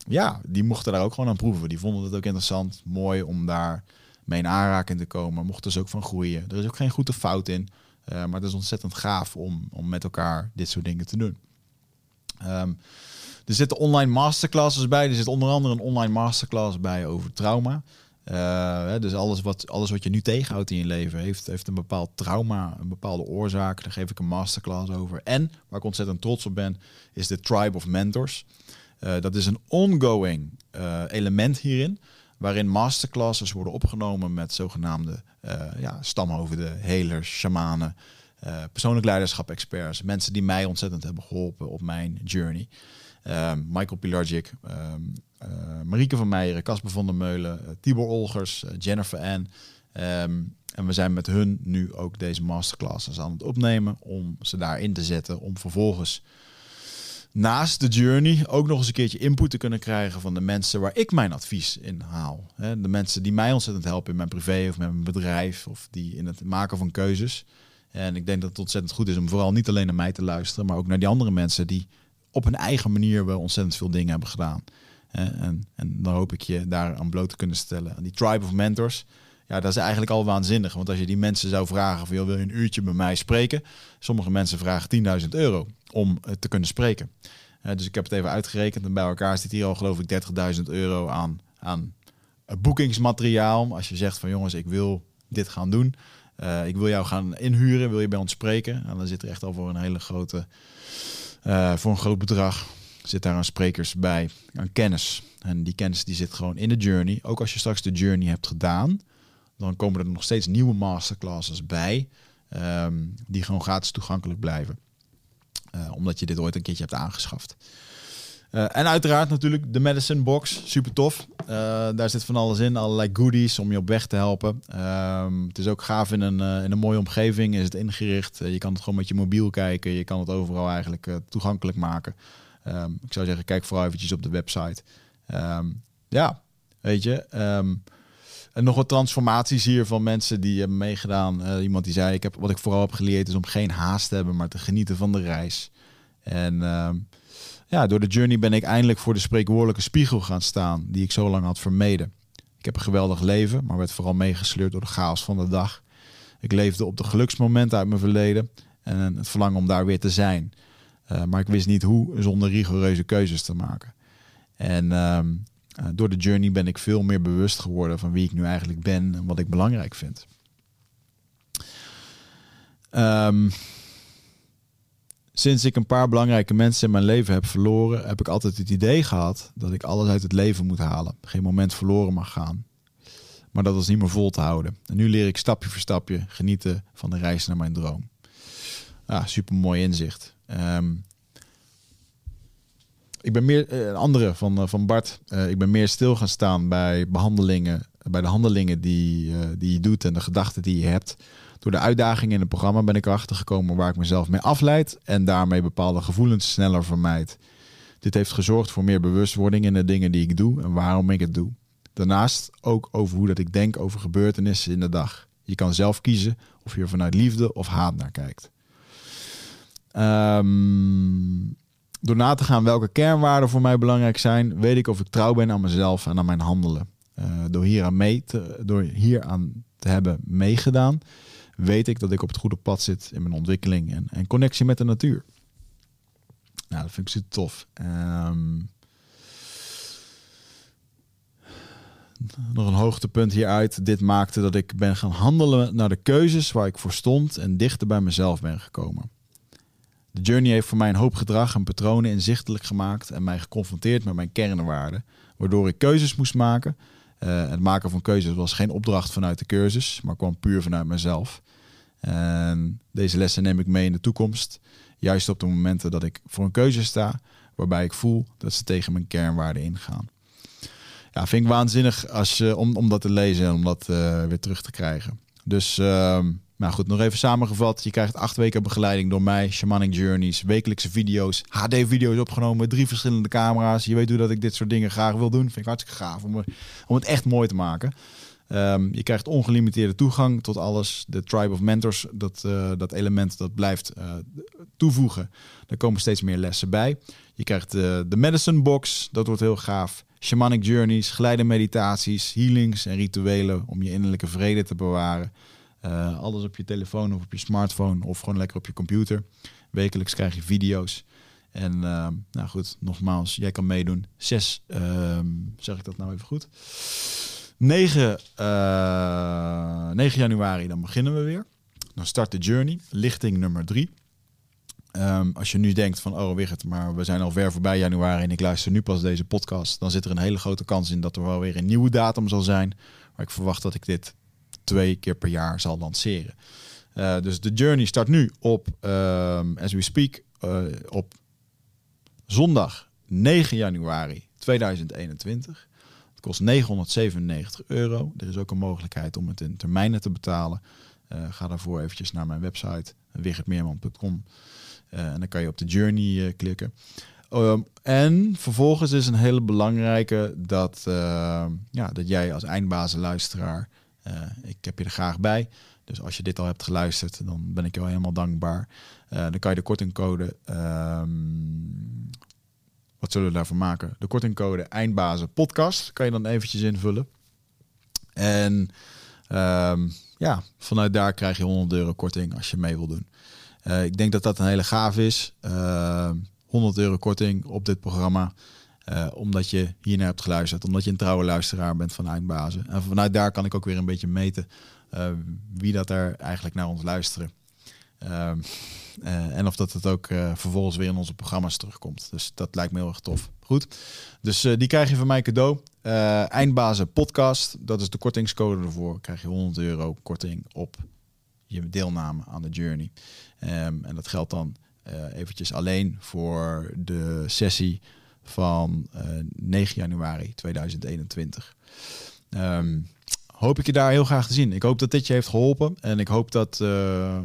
ja, die mochten daar ook gewoon aan proeven. Die vonden het ook interessant, mooi om daar mee in aanraking te komen. Mochten ze ook van groeien. Er is ook geen goede fout in. Uh, maar het is ontzettend gaaf om, om met elkaar dit soort dingen te doen. Um, er zitten online masterclasses bij. Er zit onder andere een online masterclass bij over trauma. Uh, dus alles wat, alles wat je nu tegenhoudt in je leven heeft, heeft een bepaald trauma, een bepaalde oorzaak. Daar geef ik een masterclass over. En waar ik ontzettend trots op ben, is de Tribe of Mentors. Uh, dat is een ongoing uh, element hierin, waarin masterclasses worden opgenomen met zogenaamde ja, stamhoofden, helers, shamanen, persoonlijk leiderschap experts, mensen die mij ontzettend hebben geholpen op mijn journey. Ehm, Michael Pilarczyk, uh, Marieke van Meijeren, Casper van der Meulen, Tibor Olgers, Jennifer Ann. Um, en we zijn met hun nu ook deze masterclasses aan het opnemen om ze daarin te zetten. Om vervolgens naast de journey ook nog eens een keertje input te kunnen krijgen van de mensen waar ik mijn advies in haal. De mensen die mij ontzettend helpen in mijn privé of met mijn bedrijf of die in het maken van keuzes. En ik denk dat het ontzettend goed is om vooral niet alleen naar mij te luisteren, maar ook naar die andere mensen die op hun eigen manier wel ontzettend veel dingen hebben gedaan. En, en dan hoop ik je daar aan bloot te kunnen stellen. Die tribe of mentors, ja, dat is eigenlijk al waanzinnig. Want als je die mensen zou vragen van, wil je een uurtje bij mij spreken? Sommige mensen vragen 10.000 euro om te kunnen spreken. dus ik heb het even uitgerekend en bij elkaar zit hier al geloof ik 30.000 euro aan, aan boekingsmateriaal. Als je zegt van jongens, ik wil dit gaan doen. Ik wil jou gaan inhuren, wil je bij ons spreken? En dan zit er echt al voor een hele grote voor een groot bedrag zit daar aan sprekers bij, aan kennis. En die kennis die zit gewoon in de journey. Ook als je straks de journey hebt gedaan, dan komen er nog steeds nieuwe masterclasses bij, um, die gewoon gratis toegankelijk blijven. Uh, omdat je dit ooit een keertje hebt aangeschaft. Uh, en uiteraard natuurlijk de Medicine Box, super tof. Uh, daar zit van alles in, allerlei goodies om je op weg te helpen. Um, het is ook gaaf in een, in een mooie omgeving, is het ingericht. je kan het gewoon met je mobiel kijken, je kan het overal eigenlijk toegankelijk maken. Um, ik zou zeggen, kijk vooral eventjes op de website. Ja, weet je. En nog wat transformaties hier van mensen die hebben meegedaan. iemand die zei, ik heb, wat ik vooral heb geleerd is om geen haast te hebben, maar te genieten van de reis. En ja, door de journey ben ik eindelijk voor de spreekwoordelijke spiegel gaan staan die ik zo lang had vermeden. Ik heb een geweldig leven, maar werd vooral meegesleurd door de chaos van de dag. Ik leefde op de geluksmomenten uit mijn verleden en het verlangen om daar weer te zijn. Uh, maar ik wist niet hoe zonder rigoureuze keuzes te maken. En uh, door de journey ben ik veel meer bewust geworden van wie ik nu eigenlijk ben en wat ik belangrijk vind. Um, Sinds ik een paar belangrijke mensen in mijn leven heb verloren, heb ik altijd het idee gehad dat ik alles uit het leven moet halen. Geen moment verloren mag gaan. Maar dat was niet meer vol te houden. En nu leer ik stapje voor stapje genieten van de reis naar mijn droom. Ah, super mooi inzicht. Um, ik ben meer, uh, een andere van, uh, van Bart. Uh, ik ben meer stil gaan staan bij behandelingen, bij de handelingen die, die je doet en de gedachten die je hebt. Door de uitdagingen in het programma ben ik erachter gekomen waar ik mezelf mee afleid en daarmee bepaalde gevoelens sneller vermijd. Dit heeft gezorgd voor meer bewustwording in de dingen die ik doe en waarom ik het doe. Daarnaast ook over hoe dat ik denk over gebeurtenissen in de dag. Je kan zelf kiezen of je er vanuit liefde of haat naar kijkt. Um, door na te gaan welke kernwaarden voor mij belangrijk zijn, weet ik of ik trouw ben aan mezelf en aan mijn handelen. Uh, door, hier aan mee te, door hier aan te hebben meegedaan, weet ik dat ik op het goede pad zit in mijn ontwikkeling en, en connectie met de natuur. Nou, dat vind ik super tof. Um, nog een hoogtepunt hieruit. Dit maakte dat ik ben gaan handelen naar de keuzes waar ik voor stond en dichter bij mezelf ben gekomen. De journey heeft voor mij een hoop gedrag en patronen inzichtelijk gemaakt en mij geconfronteerd met mijn kernwaarden, waardoor ik keuzes moest maken het maken van keuzes was geen opdracht vanuit de cursus, maar kwam puur vanuit mezelf. En deze lessen neem ik mee in de toekomst. Juist op de momenten dat ik voor een keuze sta, waarbij ik voel dat ze tegen mijn kernwaarden ingaan. Ja, vind ik waanzinnig als, je, om, dat te lezen en om dat uh, weer terug te krijgen. Dus uh, nou goed, nog even samengevat. Je krijgt acht weken begeleiding door mij, Shamanic Journeys, wekelijkse video's, HD-video's opgenomen, drie verschillende camera's. Je weet hoe dat ik dit soort dingen graag wil doen. Vind ik hartstikke gaaf om, om het echt mooi te maken. Um, je krijgt ongelimiteerde toegang tot alles. De Tribe of Mentors, dat, uh, dat element dat blijft uh, toevoegen. Er komen steeds meer lessen bij. Je krijgt de Medicine Box, dat wordt heel gaaf. Shamanic Journeys, geleide meditaties, healings en rituelen om je innerlijke vrede te bewaren. Uh, alles op je telefoon of op je smartphone of gewoon lekker op je computer. Wekelijks krijg je video's. En uh, nou goed, nogmaals, jij kan meedoen. 6, uh, zeg ik dat nou even goed? 9, 9 januari, dan beginnen we weer. Dan start de journey, lichting nummer 3. Um, als je nu denkt van, oh Wigert, maar we zijn al ver voorbij januari en ik luister nu pas deze podcast, dan zit er een hele grote kans in dat er wel weer een nieuwe datum zal zijn. Maar ik verwacht dat ik dit twee keer per jaar zal lanceren. Uh, dus de journey start nu op, um, as we speak, uh, op zondag 9 januari 2021. Het kost 997 euro. Er is ook een mogelijkheid om het in termijnen te betalen. Uh, ga daarvoor eventjes naar mijn website wichertmeerman.com. En dan kan je op de journey klikken. Um, en vervolgens is een hele belangrijke dat, uh, ja, dat jij als eindbazenluisteraar, ik heb je er graag bij. Dus als je dit al hebt geluisterd, dan ben ik jou helemaal dankbaar. dan kan je de kortingcode, um, wat zullen we daarvoor maken? De kortingcode eindbazen podcast kan je dan eventjes invullen. En um, ja, vanuit daar krijg je 100 euro korting als je mee wil doen. Uh, ik denk dat dat een hele gaaf is. Uh, 100 euro korting op dit programma. Uh, omdat je hiernaar hebt geluisterd. Omdat je een trouwe luisteraar bent van Eindbazen. En vanuit daar kan ik ook weer een beetje meten uh, wie dat er eigenlijk naar ons luisteren. Uh, en of dat het ook vervolgens weer in onze programma's terugkomt. Dus dat lijkt me heel erg tof. Goed. Dus die krijg je van mij cadeau. Eindbazen podcast. Dat is de kortingscode ervoor. Krijg je 100 euro korting op je deelname aan de journey. Um, en dat geldt dan eventjes alleen voor de sessie van uh, 9 januari 2021. Um, hoop ik je daar heel graag te zien. Ik hoop dat dit je heeft geholpen. En ik hoop dat uh,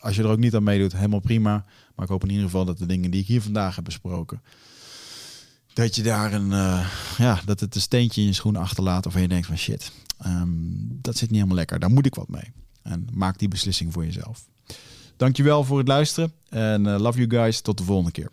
als je er ook niet aan meedoet, helemaal prima. Maar ik hoop in ieder geval dat de dingen die ik hier vandaag heb besproken. Dat je daar een, ja, dat het een steentje in je schoen achterlaat. Of je denkt van shit, um, dat zit niet helemaal lekker. Daar moet ik wat mee. En maak die beslissing voor jezelf. Dankjewel voor het luisteren. En love you guys. Tot de volgende keer.